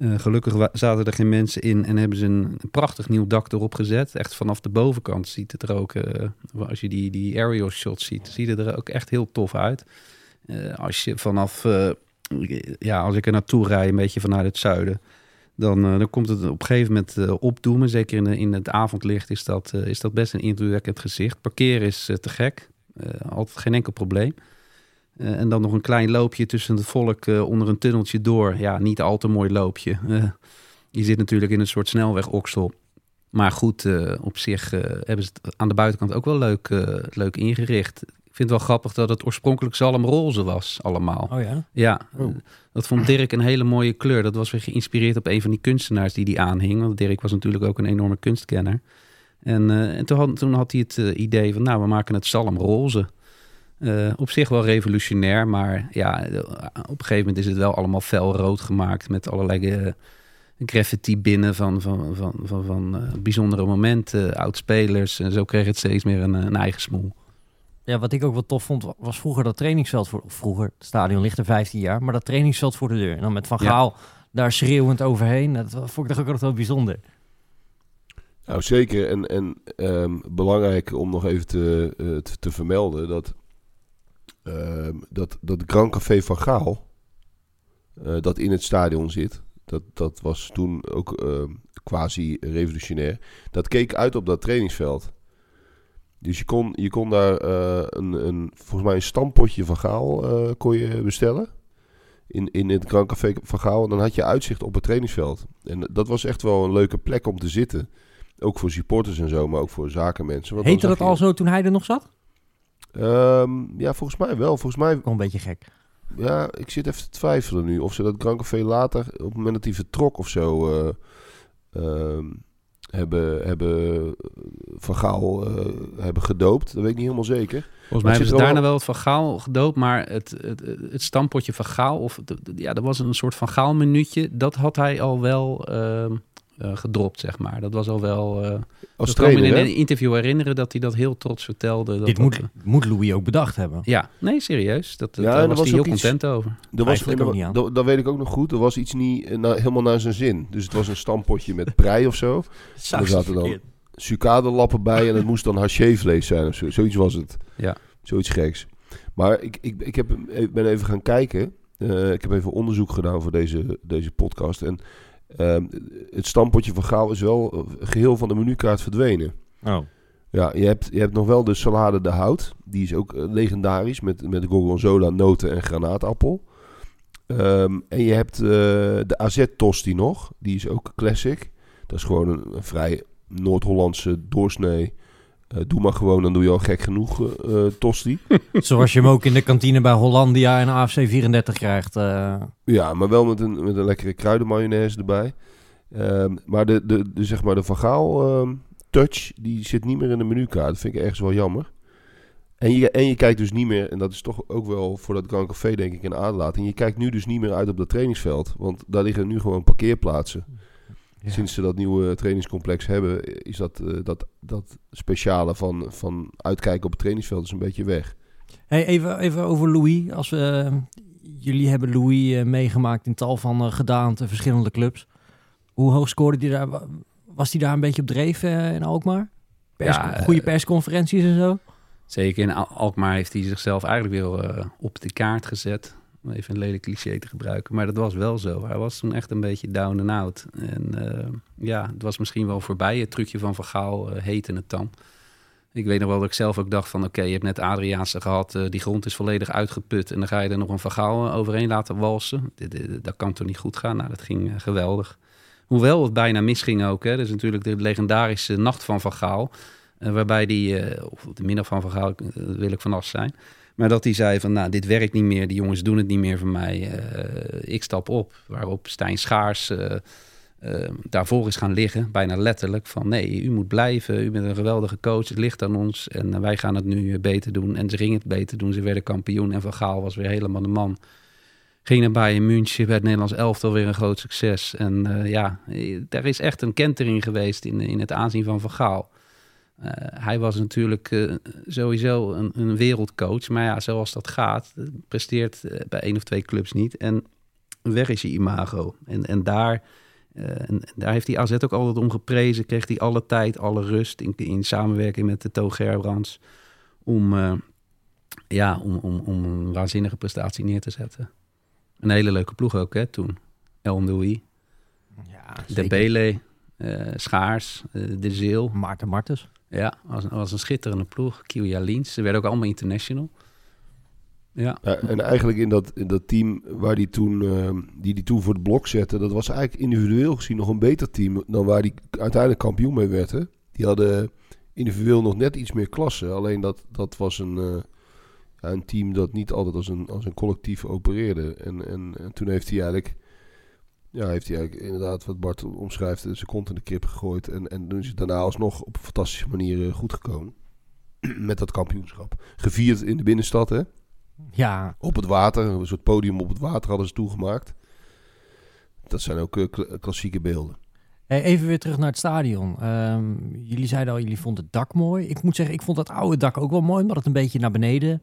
Eh, gelukkig zaten er geen mensen in en hebben ze een prachtig nieuw dak erop gezet. Echt vanaf de bovenkant ziet het er ook, eh, als je die, die aerial shots ziet, ziet het er ook echt heel tof uit. Eh, als je vanaf, ja, als ik er naartoe rijd, een beetje vanuit het zuiden, dan, dan komt het op een gegeven moment opdoemen. Zeker in, in het avondlicht is dat, is dat best een indrukwekkend gezicht. Parkeren is te gek, altijd geen enkel probleem. Eh, en dan nog een klein loopje tussen het volk eh, onder een tunneltje door. Ja, niet al te mooi loopje. Eh, je zit natuurlijk in een soort snelwegoksel. Maar goed, op zich hebben ze het aan de buitenkant ook wel leuk, leuk ingericht. Ik vind het wel grappig dat het oorspronkelijk zalmroze was allemaal. Oh ja? Ja, Oh. dat vond Dirk een hele mooie kleur. Dat was weer geïnspireerd op een van die kunstenaars die die aanhing. Want Dirk was natuurlijk ook een enorme kunstkenner. En, en toen, had, toen had hij het idee van, nou, we maken het zalmroze. Eh, op zich wel revolutionair, maar ja, eh, op een gegeven moment is het wel allemaal felrood gemaakt met allerlei eh, graffiti binnen van, van, van, van, van eh, bijzondere momenten, oudspelers. En zo kreeg het steeds meer een, een eigen smoel. Ja, wat ik ook wel tof vond, was vroeger dat trainingsveld voor... Vroeger, het stadion ligt er 15 jaar, maar dat trainingsveld voor de deur. En dan met Van Ja. Gaal daar schreeuwend overheen. Dat vond ik toch ook altijd wel bijzonder. Nou, zeker. En, en ehm, belangrijk om nog even te, eh, te, te vermelden dat, ehm, dat dat Grand Café van Gaal, eh, dat in het stadion zit, dat, dat was toen ook ehm, quasi revolutionair. Dat keek uit op dat trainingsveld. Dus je kon, je kon daar eh, een, een, volgens mij een stampotje van Gaal eh, kon je bestellen. In, in het Grand Café van Gaal. En dan had je uitzicht op het trainingsveld. En dat was echt wel een leuke plek om te zitten. Ook voor supporters en zo, maar ook voor zakenmensen. Want Heette dat je- al zo toen hij er nog zat? Ehm, ja, volgens mij wel. Volgens mij, een beetje gek. ja, ik zit even te twijfelen nu. Of ze dat Grand Café later, op het moment dat hij vertrok of zo, eh, ehm, hebben, hebben Van Gaal eh, hebben gedoopt. Dat weet ik niet helemaal zeker. Volgens mij hebben ze daarna wel- wel het van Gaal gedoopt, maar het, het, het stampotje van Gaal, of ja, er was een soort van Gaal minuutje, dat had hij al wel ehm, eh, gedropt, zeg maar. Dat was al wel... eh Als kan me trainer, in een interview herinneren dat hij dat heel trots vertelde. Dat Dit dat, moet, eh, moet Louis ook bedacht hebben. ja, nee, serieus. Dat, Ja, daar en er was was hij heel iets- content over. Er was, ik ook niet aan. dat, dat weet ik ook nog goed. Er was iets niet na- helemaal naar zijn zin. Dus het was een stampotje met prei of zo. [LAUGHS] Er zaten dan sucadelappen bij en het moest dan hachevlees zijn of zo. Zoiets was het. Ja. Zoiets geks. Maar ik, ik, ik, heb, ik ben even gaan kijken. Eh, ik heb even onderzoek gedaan voor deze, deze podcast. En ehm, het stampotje van Gaal is wel eh, geheel van de menukaart verdwenen. Oh. Ja, je hebt, je hebt nog wel de salade de hout. Die is ook eh, legendarisch met, met gorgonzola, noten en granaatappel. Ehm, en je hebt eh, de AZ Tosti nog. Die is ook classic. Dat is gewoon een, een vrij Noord-Hollandse doorsnee. Eh, doe maar gewoon, dan doe je al gek genoeg eh, tosti. [LAUGHS] Zoals je hem ook in de kantine bij Hollandia en AFC 34 krijgt. Ja, maar wel met een, met een lekkere kruidenmayonaise erbij. Ehm, maar de, de, de, zeg maar de Van Gaal ehm, touch, die zit niet meer in de menukaart. Dat vind ik ergens wel jammer. En je, en je kijkt dus niet meer, en dat is toch ook wel voor dat Grand Café denk ik een aanlating. Je kijkt nu dus niet meer uit op dat trainingsveld. Want daar liggen nu gewoon parkeerplaatsen. Ja. Sinds ze dat nieuwe trainingscomplex hebben, is dat, eh, dat, dat speciale van, van uitkijken op het trainingsveld is een beetje weg. Hey, even, even over Louis. Als we, jullie hebben Louis eh, meegemaakt in tal van uh, gedaante, verschillende clubs. Hoe hoog scoorde hij daar? Wa- Was hij daar een beetje op dreef eh, in Alkmaar? Pers, Ja, eh, goede persconferenties en zo? Zeker in Al- Alkmaar heeft hij zichzelf eigenlijk weer eh, op de kaart gezet. Om even een lelijk cliché te gebruiken. Maar dat was wel zo. Hij was toen echt een beetje down and out. En eh, ja, het was misschien wel voorbij. Het trucje van Van Gaal heette het dan. Ik weet nog wel dat ik zelf ook dacht van... oké, je hebt net Adriaanse gehad. uh, die grond is volledig uitgeput. En dan ga je er nog een Van Gaal overheen laten walsen. Dit, dat kan toch niet goed gaan? Nou, dat ging geweldig. Hoewel het bijna misging ook. Hè. Dat is natuurlijk de legendarische nacht van Van Gaal. Waarbij die, of de middag van Van Gaal, wil ik vanaf zijn. Maar dat hij zei van, nou, dit werkt niet meer. Die jongens doen het niet meer voor mij. Uh, ik stap op. Waarop Stijn Schaars uh, uh, daarvoor is gaan liggen. Bijna letterlijk van, nee, u moet blijven. U bent een geweldige coach. Het ligt aan ons. En wij gaan het nu beter doen. En ze gingen het beter doen. Ze werden kampioen. En Van Gaal was weer helemaal de man. Ging naar Bayern München. Werd Nederlands elftal weer een groot succes. En ja, er is echt een kentering geweest in, in het aanzien van Van Gaal. Uh, hij was natuurlijk uh, sowieso een, een, wereldcoach. Maar ja, zoals dat gaat, presteert uh, bij één of twee clubs niet. En weg is je imago. En, en, daar, eh, en daar heeft hij AZ ook altijd om geprezen. Kreeg hij alle tijd, alle rust in, in samenwerking met de Toon Gerbrands. Om, eh, ja, om, om, om een waanzinnige prestatie neer te zetten. Een hele leuke ploeg ook hè, toen. El Ndoui, ja, De Bele, uh, Schaars, De Zeel. Maarten Martens. Ja, was, was een schitterende ploeg. Kilia Liens. Ze werden ook allemaal international. Ja. en eigenlijk in dat, in dat team waar die toen, uh, die die toen voor het blok zette, dat was eigenlijk individueel gezien nog een beter team dan waar die uiteindelijk kampioen mee werd. Hè? Die hadden individueel nog net iets meer klasse. Alleen dat, dat was een, ja, een team dat niet altijd als een, als een collectief opereerde. En, en toen heeft hij eigenlijk ja, heeft hij eigenlijk inderdaad, wat Bart omschrijft, zijn kont in de kip gegooid. En, en toen is het daarna alsnog op een fantastische manier uh, goed gekomen. [CLEARS THROAT] Met dat kampioenschap. Gevierd in de binnenstad, hè? Ja. Op het water, een soort podium op het water hadden ze toegemaakt. Dat zijn ook uh, klassieke beelden. Even weer terug naar het stadion. Um, jullie zeiden al, jullie vonden het dak mooi. Ik moet zeggen, ik vond dat oude dak ook wel mooi, omdat het een beetje naar beneden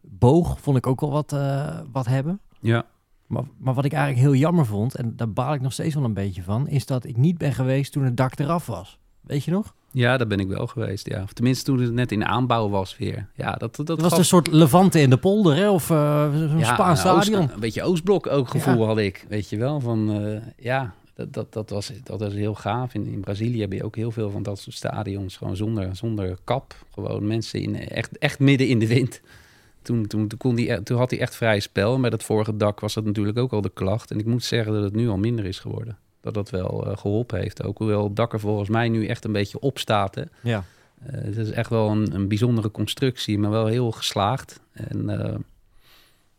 boog. Vond ik ook wel wat, uh, wat hebben. Ja. Maar, maar, wat ik eigenlijk heel jammer vond, en daar baal ik nog steeds wel een beetje van, is dat ik niet ben geweest toen het dak eraf was. Weet je nog? Ja, daar ben ik wel geweest, ja. Of tenminste toen het net in aanbouw was weer. Ja, dat, dat, dat was gaf... een soort Levante in de polder, hè? Of uh, zo'n ja, Spaans stadion. Oost, een beetje Oostblok ook gevoel ja. had ik, weet je wel. Van, uh, ja, dat, dat, dat, was, dat was heel gaaf. In, in Brazilië heb je ook heel veel van dat soort stadions. Gewoon zonder, zonder kap. Gewoon mensen in, echt, echt midden in de wind. Toen, toen, toen, kon die, toen had hij echt vrij spel. Met het vorige dak was dat natuurlijk ook al de klacht. En ik moet zeggen dat het nu al minder is geworden. Dat dat wel uh, geholpen heeft. Ook hoewel het dak er volgens mij nu echt een beetje op staat. Hè. Ja. Uh, het is echt wel een, een, bijzondere constructie, maar wel heel geslaagd. En uh,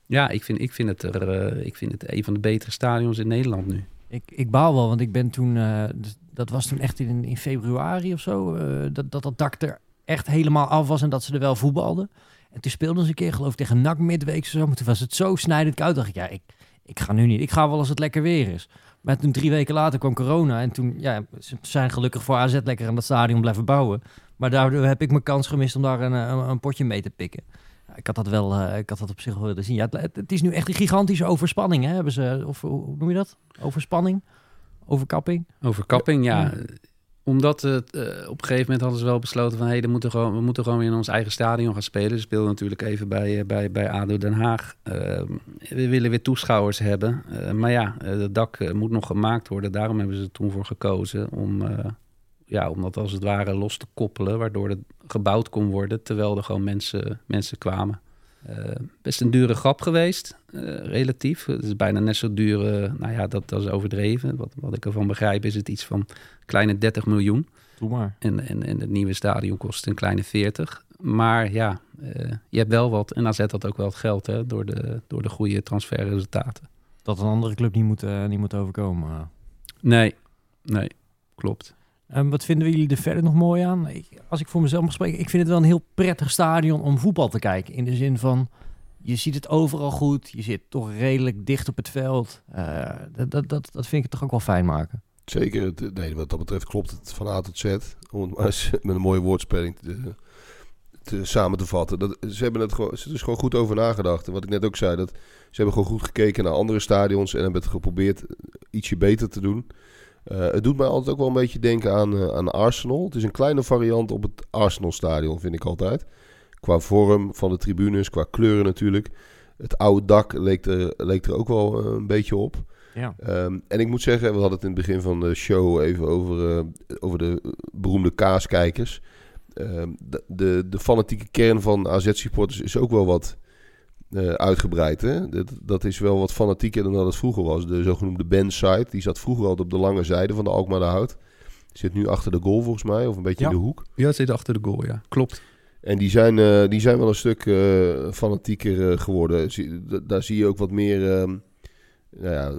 ja, ik vind, ik, vind het er, eh, ik vind het een van de betere stadions in Nederland nu. Ik, ik baal wel, want ik ben toen... dus dat was toen echt in, in februari of zo... dat, dat dat dak er echt helemaal af was en dat ze er wel voetbalden. En toen speelden ze een keer, geloof ik, tegen NAC midweek of zo. Maar toen was het zo snijdend koud. dacht ik, ja, ik, ik ga nu niet. Ik ga wel als het lekker weer is. Maar toen drie weken later kwam corona. En toen, ja, ze zijn gelukkig voor AZ lekker aan dat stadion blijven bouwen. Maar daardoor heb ik mijn kans gemist om daar een, een, een potje mee te pikken. Ik had dat wel, uh, ik had dat op zich wel willen zien. Ja, het, het, is nu echt een gigantische overspanning, hè? Hebben ze, of hoe noem je dat? Overspanning? Overkapping? Overkapping, ja. Omdat het, uh, op een gegeven moment hadden ze wel besloten van... Hey, moeten gewoon, we moeten gewoon weer in ons eigen stadion gaan spelen. Ze speelden natuurlijk even bij, uh, bij, bij ADO Den Haag. Uh, we willen weer toeschouwers hebben. maar ja, het dak moet nog gemaakt worden. Daarom hebben ze er toen voor gekozen om, ja, om dat als het ware los te koppelen... waardoor het gebouwd kon worden terwijl er gewoon mensen, mensen kwamen. Eh, best een dure grap geweest, eh, relatief. Het is bijna net zo duur, eh, nou ja, dat, dat is overdreven. Wat, wat ik ervan begrijp is het iets van kleine 30 miljoen. Doe maar. En, en, en het nieuwe stadion kost een kleine 40. Maar ja, je hebt wel wat. En AZ had ook wel het geld hè, door, de, door de goede transferresultaten. Dat een andere club niet moet, niet moet overkomen. Nee, nee, klopt. En wat vinden jullie er verder nog mooi aan? Als ik voor mezelf mag spreken, ik vind het wel een heel prettig stadion om voetbal te kijken. In de zin van, je ziet het overal goed. Je zit toch redelijk dicht op het veld. Eh, dat, dat, dat, dat vind ik toch ook wel fijn maken. Zeker, nee, wat dat betreft klopt het van A tot Z. Om het [LAUGHS] met een mooie woordspeling te, te, samen te vatten. Dat, ze hebben het gewoon, ze is gewoon goed over nagedacht. En wat ik net ook zei, dat ze hebben gewoon goed gekeken naar andere stadions en hebben het geprobeerd ietsje beter te doen. Eh, het doet mij altijd ook wel een beetje denken aan, eh, aan Arsenal. Het is een kleine variant op het Arsenal-stadion, vind ik altijd. Qua vorm van de tribunes, qua kleuren natuurlijk. Het oude dak leek er, leek er ook wel eh, een beetje op. Ja. Ehm, en ik moet zeggen, we hadden het in het begin van de show even over, over de beroemde kaaskijkers. Ehm, de, de, de fanatieke kern van AZ-supporters is ook wel wat eh, uitgebreid. Hè? Dat, dat is wel wat fanatieker dan dat het vroeger was. De zogenoemde bandside, die zat vroeger altijd op de lange zijde van de Alkmaar de Hout. Zit nu achter de goal volgens mij, of een beetje Ja. in de hoek. Ja, zit achter de goal, ja. Klopt. En die zijn, eh, die zijn wel een stuk eh, fanatieker geworden. Zie- Daar zie je ook wat meer ehm, nou ja,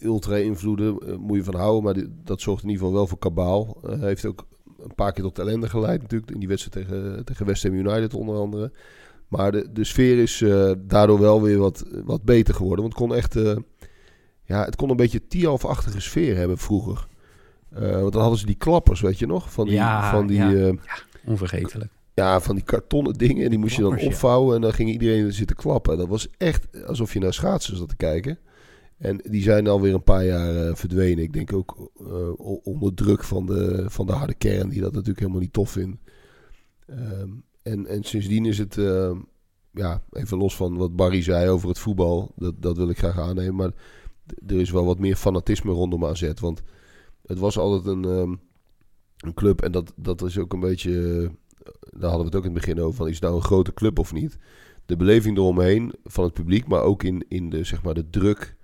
ultra-invloeden. moet je van houden, maar die- dat zorgt in ieder geval wel voor kabaal. Heeft ook een paar keer tot ellende geleid natuurlijk. In die wedstrijd tegen, tegen West Ham United onder andere. Maar de, de sfeer is eh, daardoor wel weer wat, wat beter geworden. Want het kon echt... eh, ja, het kon een beetje Tialf-achtige sfeer hebben vroeger. Eh, want dan hadden ze die klappers, weet je nog? Van die, Ja, van die, ja. eh, Onvergetelijk. ja, van die kartonnen dingen. En die moest je dan ja. opvouwen. En dan ging iedereen zitten klappen. Dat was echt alsof je naar schaatsen zat te kijken. En die zijn alweer een paar jaar verdwenen. Ik denk ook eh, onder druk van de, van de harde kern. Die dat natuurlijk helemaal niet tof vindt. Ehm, en, en sindsdien is het... ehm, ja, even los van wat Barry zei over het voetbal. Dat, dat wil ik graag aannemen. Maar er is wel wat meer fanatisme rondom AZ. Want het was altijd een, ehm, een club. En dat, dat is ook een beetje... eh, daar hadden we het ook in het begin over. Van, is het nou een grote club of niet? De beleving eromheen van het publiek, maar ook in, in de, zeg maar, de druk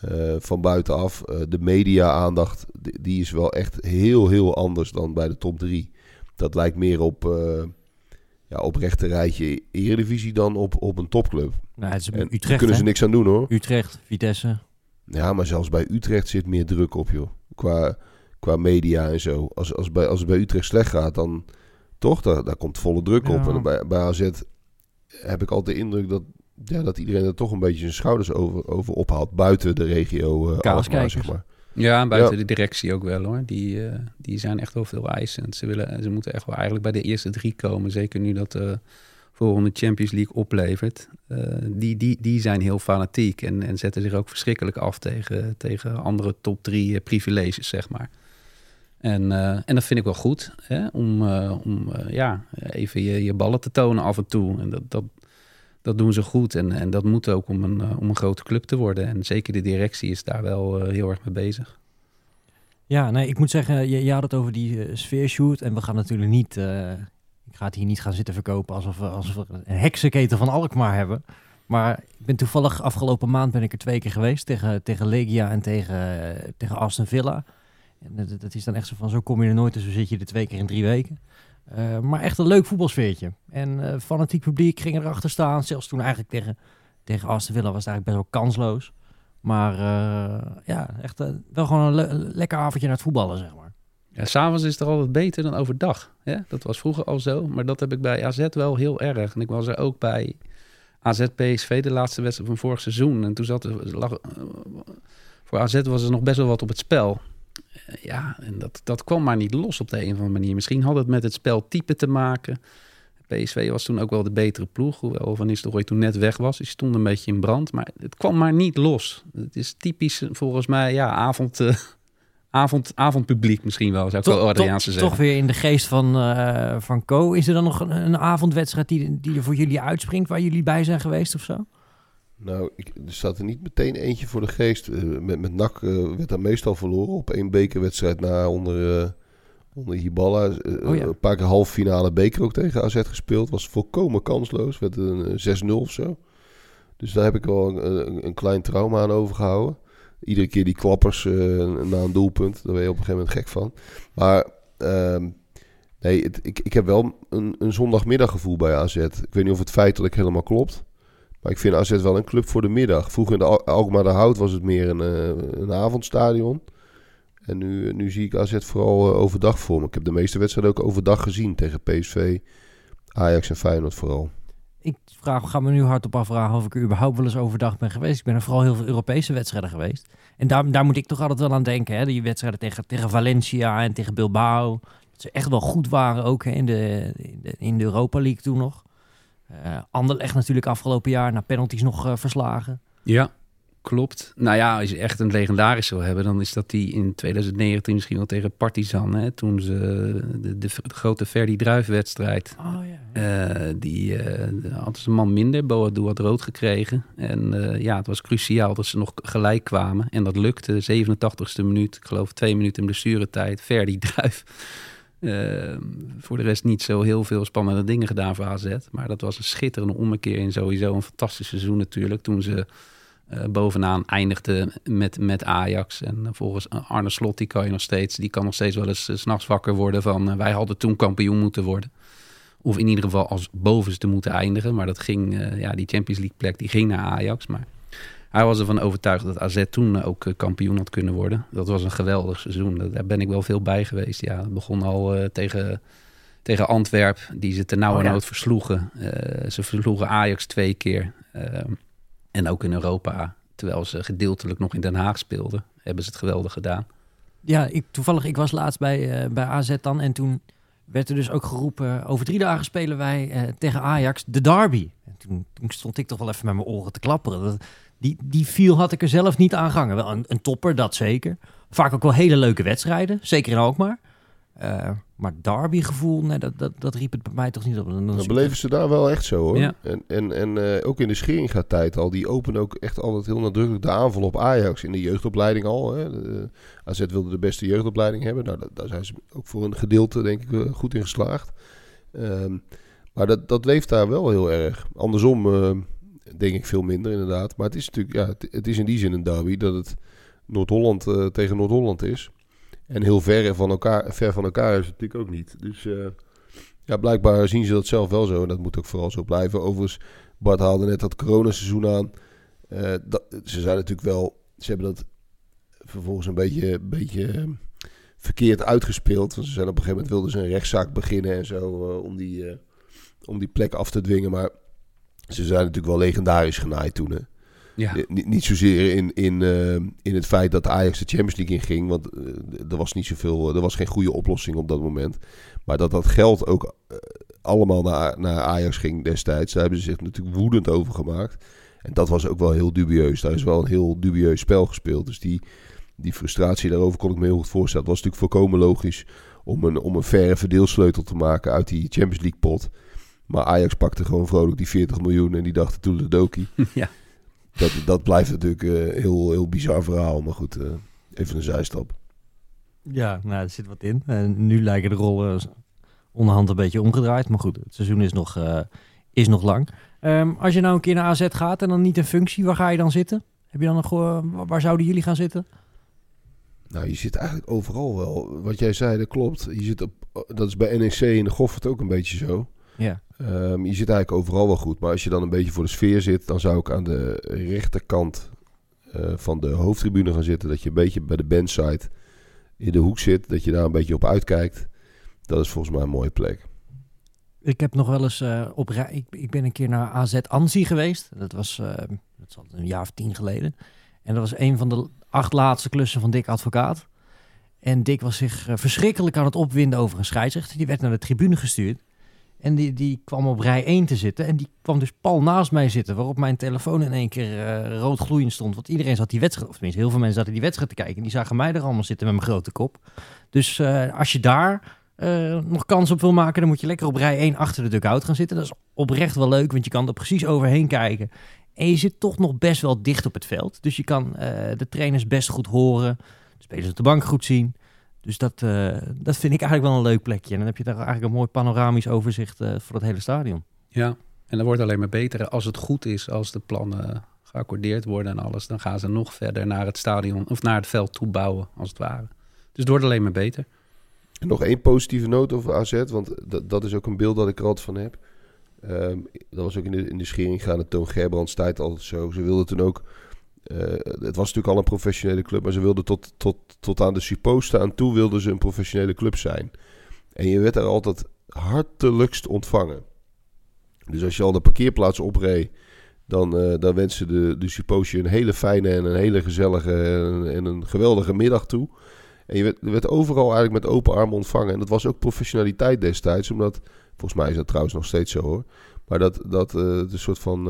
eh, van buitenaf. eh, de media-aandacht, die, die is wel echt heel, heel anders dan bij de top 3. Dat lijkt meer op, eh ja, op rechte rijtje Eredivisie dan op, op een topclub. Nou, het is En daar Utrecht, kunnen ze hè? niks aan doen hoor. Utrecht, Vitesse. Ja, maar zelfs bij Utrecht zit meer druk op, joh. Qua, qua media en zo. Als, als, bij, als het bij Utrecht slecht gaat, dan toch, daar, daar komt volle druk op. En bij, bij AZ heb ik altijd de indruk dat, ja, dat iedereen er toch een beetje zijn schouders over, over ophaalt. Buiten de regio eh Alkmaar, zeg maar. Ja, en buiten Ja. de directie ook wel hoor. Die, eh, die zijn echt wel veel eisend. Ze, willen, ze moeten echt wel eigenlijk bij de eerste drie komen. Zeker nu dat de volgende Champions League oplevert. Eh, die, die, die zijn heel fanatiek en, en zetten zich ook verschrikkelijk af tegen, tegen andere top drie eh, privileges, zeg maar. En, en dat vind ik wel goed, hè? om, om ja, even je, je ballen te tonen af en toe. En dat, dat, dat doen ze goed en, en dat moet ook om een, eh, om een grote club te worden. En zeker de directie is daar wel eh, heel erg mee bezig. Ja, nee, ik moet zeggen, je, je had het over die eh, sfeershoot. En we gaan natuurlijk niet, eh, ik ga het hier niet gaan zitten verkopen alsof we, alsof we een heksenketen van Alkmaar hebben. Maar ik ben toevallig afgelopen maand ben ik er twee keer geweest tegen, tegen Legia en tegen, tegen Aston Villa. En dat, dat is dan echt zo van, zo kom je er nooit, dus zo zit je er twee keer in drie weken. Eh, maar echt een leuk voetbalsfeertje. En eh fanatiek publiek ging erachter staan. Zelfs toen eigenlijk tegen, tegen Aston Villa was het eigenlijk best wel kansloos. Maar eh, ja, echt wel gewoon een, le- een lekker avondje naar het voetballen, zeg maar. Ja, s'avonds is het altijd beter dan overdag. Hè? Dat was vroeger al zo, maar dat heb ik bij AZ wel heel erg. En ik was er ook bij AZ PSV, de laatste wedstrijd van vorig seizoen. En toen zat er, lag, voor AZ was er nog best wel wat op het spel. Ja, en dat, dat kwam maar niet los op de een of andere manier. Misschien had het met het speltype te maken. PSV was toen ook wel de betere ploeg, hoewel Van Nistelrooy toen net weg was. Die stond een beetje in brand, maar het kwam maar niet los. Het is typisch eh, volgens mij, ja, avond, eh, avond, avondpubliek misschien wel, zou ik wel Adriaanse toch, zeggen. toch weer in de geest van, eh van Co. Is er dan nog een, een avondwedstrijd die, die er voor jullie uitspringt, waar jullie bij zijn geweest of zo? Nou, ik, er staat er niet meteen eentje voor de geest. Eh, met, met NAC eh, werd daar meestal verloren op één bekerwedstrijd na onder, eh, Onder Hiballa. Oh ja. Een paar keer halve finale beker ook tegen AZ gespeeld. Was volkomen kansloos. Werd een eh, 6-0 of zo. Dus daar heb ik wel een, een, een klein trauma aan overgehouden. Iedere keer die klappers na een doelpunt. Daar ben je op een gegeven moment gek van. Maar ehm, nee, het- ik, ik heb wel een, een zondagmiddaggevoel bij AZ. Ik weet niet of het feitelijk helemaal klopt. Maar ik vind AZ wel een club voor de middag. Vroeger in de Al- Alkmaar de Hout was het meer een, eh, een avondstadion. En nu, nu zie ik AZ vooral eh, overdag voor me. Ik heb de meeste wedstrijden ook overdag gezien. Tegen PSV, Ajax en Feyenoord vooral. Ik vraag, ga me nu hardop afvragen of ik er überhaupt wel eens overdag ben geweest. Ik ben er vooral heel veel Europese wedstrijden geweest. En daar, daar moet ik toch altijd wel aan denken. Hè? Die wedstrijden tegen, tegen Valencia en tegen Bilbao. Dat ze echt wel goed waren ook in, de, in de Europa League toen nog. Eh Anderlecht natuurlijk afgelopen jaar na penalties nog eh, verslagen. Ja, klopt. Nou ja, als je echt een legendarische wil hebben, dan is dat die in 2019 misschien wel tegen Partizan. Hè, toen ze de, de, de grote Verdi Druif-wedstrijd. Oh ja. eh, die hadden ze een man minder. Boadu had rood gekregen. En ja, het was cruciaal dat ze nog gelijk kwamen. En dat lukte. 87ste minuut. Ik geloof twee minuten blessuretijd. Verdi Druif. Eh, voor de rest niet zo heel veel spannende dingen gedaan voor AZ. Maar dat was een schitterende ommekeer in sowieso een fantastisch seizoen natuurlijk. Toen ze eh, bovenaan eindigden met, met Ajax. En eh, volgens Arne Slot, die kan je nog steeds, die kan nog steeds wel eens 's s'nachts wakker worden van eh, wij hadden toen kampioen moeten worden. Of in ieder geval als bovenste moeten eindigen. Maar dat ging, eh, ja, die Champions League plek die ging naar Ajax. Maar hij was ervan overtuigd dat AZ toen ook eh, kampioen had kunnen worden. Dat was een geweldig seizoen. Daar- ben ik wel veel bij geweest. Ja, het begon al eh, tegen, tegen Antwerp, die ze ternauwernood Oh ja. versloegen. Eh, ze versloegen Ajax twee keer. En ook in Europa, terwijl ze gedeeltelijk nog in Den Haag speelden, hebben ze het geweldig gedaan. Ja, ik, toevallig, ik was laatst bij, bij AZ dan. En toen werd er dus ook geroepen... over drie dagen spelen wij tegen Ajax de derby. En toen, toen stond ik toch wel even met mijn oren te klapperen. Dat, die, die viel had ik er zelf niet aan gangen. Wel een, een topper, dat zeker. Vaak ook wel hele leuke wedstrijden. Zeker in Alkmaar. Eh maar derbygevoel, nee, dat, dat, dat riep het bij mij toch niet op. Dan- beleven ze daar wel echt zo hoor. Ja. En, en, en eh, ook in de Scheringa-tijd al. Die openen ook echt altijd heel nadrukkelijk de aanval op Ajax. In de jeugdopleiding al. Hè. De, AZ wilde de beste jeugdopleiding hebben. Nou, daar zijn ze ook voor een gedeelte denk ik eh, goed in geslaagd. Ehm, maar dat, dat leeft daar wel heel erg. Andersom eh, denk ik veel minder inderdaad. Maar het is natuurlijk, ja, het, is in die zin een derby dat het Noord-Holland eh, tegen Noord-Holland is. En heel ver van elkaar, ver van elkaar is het natuurlijk ook niet. Dus eh, ja, blijkbaar zien ze dat zelf wel zo. En dat moet ook vooral zo blijven. Overigens, Bart haalde net dat coronaseizoen aan. Eh, dat, ze zijn natuurlijk wel... Ze hebben dat vervolgens een beetje, beetje verkeerd uitgespeeld. Want ze zijn op een gegeven moment wilden ze een rechtszaak beginnen en zo. om, die, om die plek af te dwingen. Maar ze zijn natuurlijk wel legendarisch genaaid toen. Hè? Ja, Eh, Niet, niet zozeer in, in, eh, in het feit dat Ajax de Champions League inging. Want eh, er was niet zoveel. Er was geen goede oplossing op dat moment. Maar dat dat geld ook allemaal naar, naar Ajax ging destijds. Daar hebben ze zich natuurlijk woedend over gemaakt. En dat was ook wel heel dubieus. Daar is wel een heel dubieus spel gespeeld. Dus die, die frustratie daarover kon ik me heel goed voorstellen. Het was natuurlijk volkomen logisch om een, om een verre verdeelsleutel te maken uit die Champions League pot. Maar Ajax pakte gewoon vrolijk die 40 miljoen en die dachten toen de dokie. [LAUGHS] ja. Dat, dat blijft natuurlijk een heel, heel bizar verhaal. Maar goed, eh, even een zijstap. Ja, nou, er zit wat in. En nu lijken de rollen onderhand een beetje omgedraaid. Maar goed, het seizoen is nog, eh, is nog lang. Ehm, als je nou een keer naar AZ gaat en dan niet in functie, waar ga je dan zitten? Heb je dan nog, eh, waar zouden jullie gaan zitten? Nou, je zit eigenlijk overal wel. Wat jij zei, dat klopt. Je zit op, dat is bij NEC in de Goffert ook een beetje zo. Ja. Ehm, je zit eigenlijk overal wel goed. Maar als je dan een beetje voor de sfeer zit, dan zou ik aan de rechterkant eh, van de hoofdtribune gaan zitten. Dat je een beetje bij de bandside in de hoek zit. Dat je daar een beetje op uitkijkt. Dat is volgens mij een mooie plek. Ik heb nog wel eens eh, op rij. Ik, ik ben een keer naar AZ Anzi geweest. Dat was eh, dat is al een jaar of tien geleden. En dat was een van de acht laatste klussen van Dick Advocaat. En Dick was zich eh, verschrikkelijk aan het opwinden over een scheidsrechter. Die werd naar de tribune gestuurd. En die, die kwam op rij 1 te zitten. En die kwam dus pal naast mij zitten. Waarop mijn telefoon in één keer eh, rood gloeiend stond. Want iedereen zat die wedstrijd, of tenminste heel veel mensen zaten die wedstrijd te kijken. En die zagen mij er allemaal zitten met mijn grote kop. Dus eh, als je daar eh, nog kans op wil maken, dan moet je lekker op rij 1 achter de dugout gaan zitten. Dat is oprecht wel leuk, want je kan er precies overheen kijken. En je zit toch nog best wel dicht op het veld. Dus je kan de trainers best goed horen, de spelers op de bank goed zien. Dus dat, eh, dat vind ik eigenlijk wel een leuk plekje. En dan heb je daar eigenlijk een mooi panoramisch overzicht eh, voor het hele stadion. Ja, en dat wordt alleen maar beter als het goed is, als de plannen geaccordeerd worden en alles. Dan gaan ze nog verder naar het stadion of naar het veld toe bouwen, als het ware. Dus het wordt alleen maar beter. En nog één positieve noot over AZ, want dat, dat is ook een beeld dat ik er altijd van heb. Ehm, dat was ook in de, in de schering gaan, Toon Gerbrands tijd altijd zo. Ze wilden toen ook, eh, het was natuurlijk al een professionele club, maar ze wilden tot, tot, tot aan de supposten aan toe wilden ze een professionele club zijn. En je werd daar altijd hartelijkst ontvangen. Dus als je al de parkeerplaats opreed, dan, uh, dan wensen de, de suppost je een hele fijne en een hele gezellige en, en een geweldige middag toe. En je werd, werd, overal eigenlijk met open armen ontvangen. En dat was ook professionaliteit destijds, omdat, volgens mij is dat trouwens nog steeds zo hoor. Maar dat, dat uh, de soort van,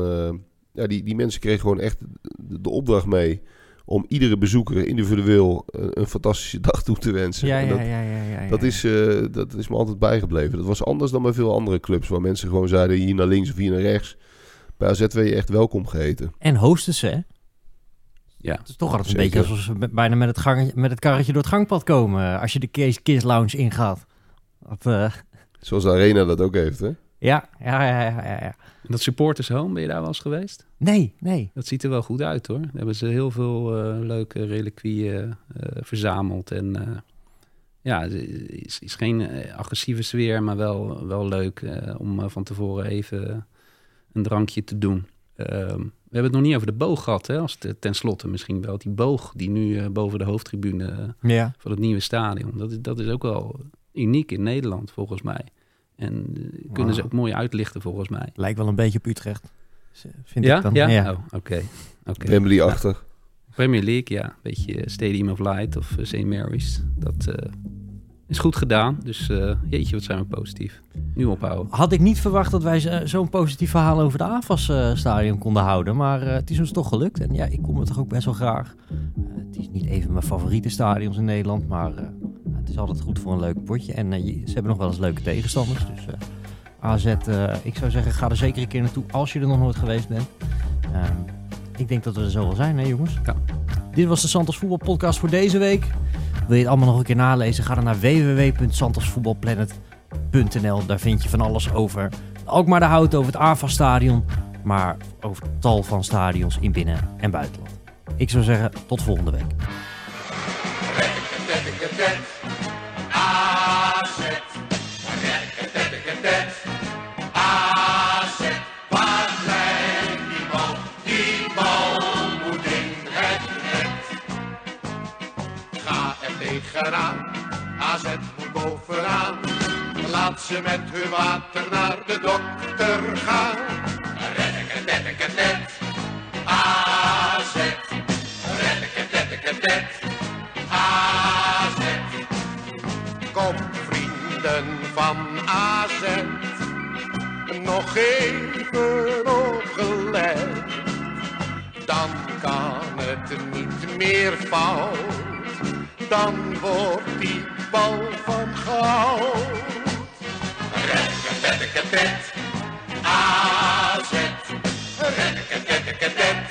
ja, die, die mensen kregen gewoon echt de, opdracht mee om iedere bezoeker individueel een, een fantastische dag toe te wensen. Ja, ja, dat, ja, ja, ja, ja. Dat, is, uh, dat is me altijd bijgebleven. Dat was anders dan bij veel andere clubs, waar mensen gewoon zeiden hier naar links of hier naar rechts. Bij AZ werd je echt welkom geheten. En hosten hè? Ja. Het is toch altijd een beetje alsof ze bijna met het, gang, met het karretje door het gangpad komen als je de Kees Kiss Lounge ingaat. Dat, uh... Zoals de Arena dat ook heeft, hè? Ja, ja, ja, ja, ja. Dat supporters home, ben je daar wel eens geweest? Nee, nee. Dat ziet er wel goed uit hoor. Daar hebben ze heel veel uh, leuke reliquieën uh, verzameld. En uh, ja, het is, is geen agressieve sfeer, maar wel, wel leuk om van tevoren even een drankje te doen. Ehm, we hebben het nog niet over de boog gehad, hè, als het, tenslotte misschien wel. Die boog die nu boven de hoofdtribune ja. van het nieuwe stadion. Dat is, dat is ook wel uniek in Nederland, volgens mij. En uh, kunnen wow. ze ook mooi uitlichten, volgens mij. Lijkt wel een beetje op Utrecht, vind ja? ik dan. Ja? ja. Oh, oké. Okay. okay. Wembley-achtig. Premier League, ja. Een beetje Stadium of Light of St. Mary's. Dat is goed gedaan. Dus uh, jeetje, wat zijn we positief. Nu ophouden. Had ik niet verwacht dat wij zo'n positief verhaal over de AFAS-stadion uh, konden houden. Maar uh, het is ons toch gelukt. En ja, ik kom er toch ook best wel graag. het is niet even mijn favoriete stadions in Nederland. Maar het is altijd goed voor een leuk potje. En je, ze hebben nog wel eens leuke tegenstanders. Dus AZ, ik zou zeggen, ga er zeker een keer naartoe als je er nog nooit geweest bent. Ehm, ik denk dat we er zo wel zijn, hè jongens? Ja. Dit was de Santos Voetbal Podcast voor deze week. Wil je het allemaal nog een keer nalezen? Ga dan naar www.santosvoetbalplanet.nl. Daar vind je van alles over Alkmaar de Hout, over het AFA Stadion, maar over tal van stadions in binnen- en buitenland. Ik zou zeggen, tot volgende week. Laat ze met hun water naar de dokter gaan. Reddekketeddekketet, AZ. Reddekketeddekketet, AZ. Kom vrienden van AZ, nog even opgelet. Dan kan het niet meer fout dan wordt die bal van goud. Rekkekettet, AZ. Rekkekettet.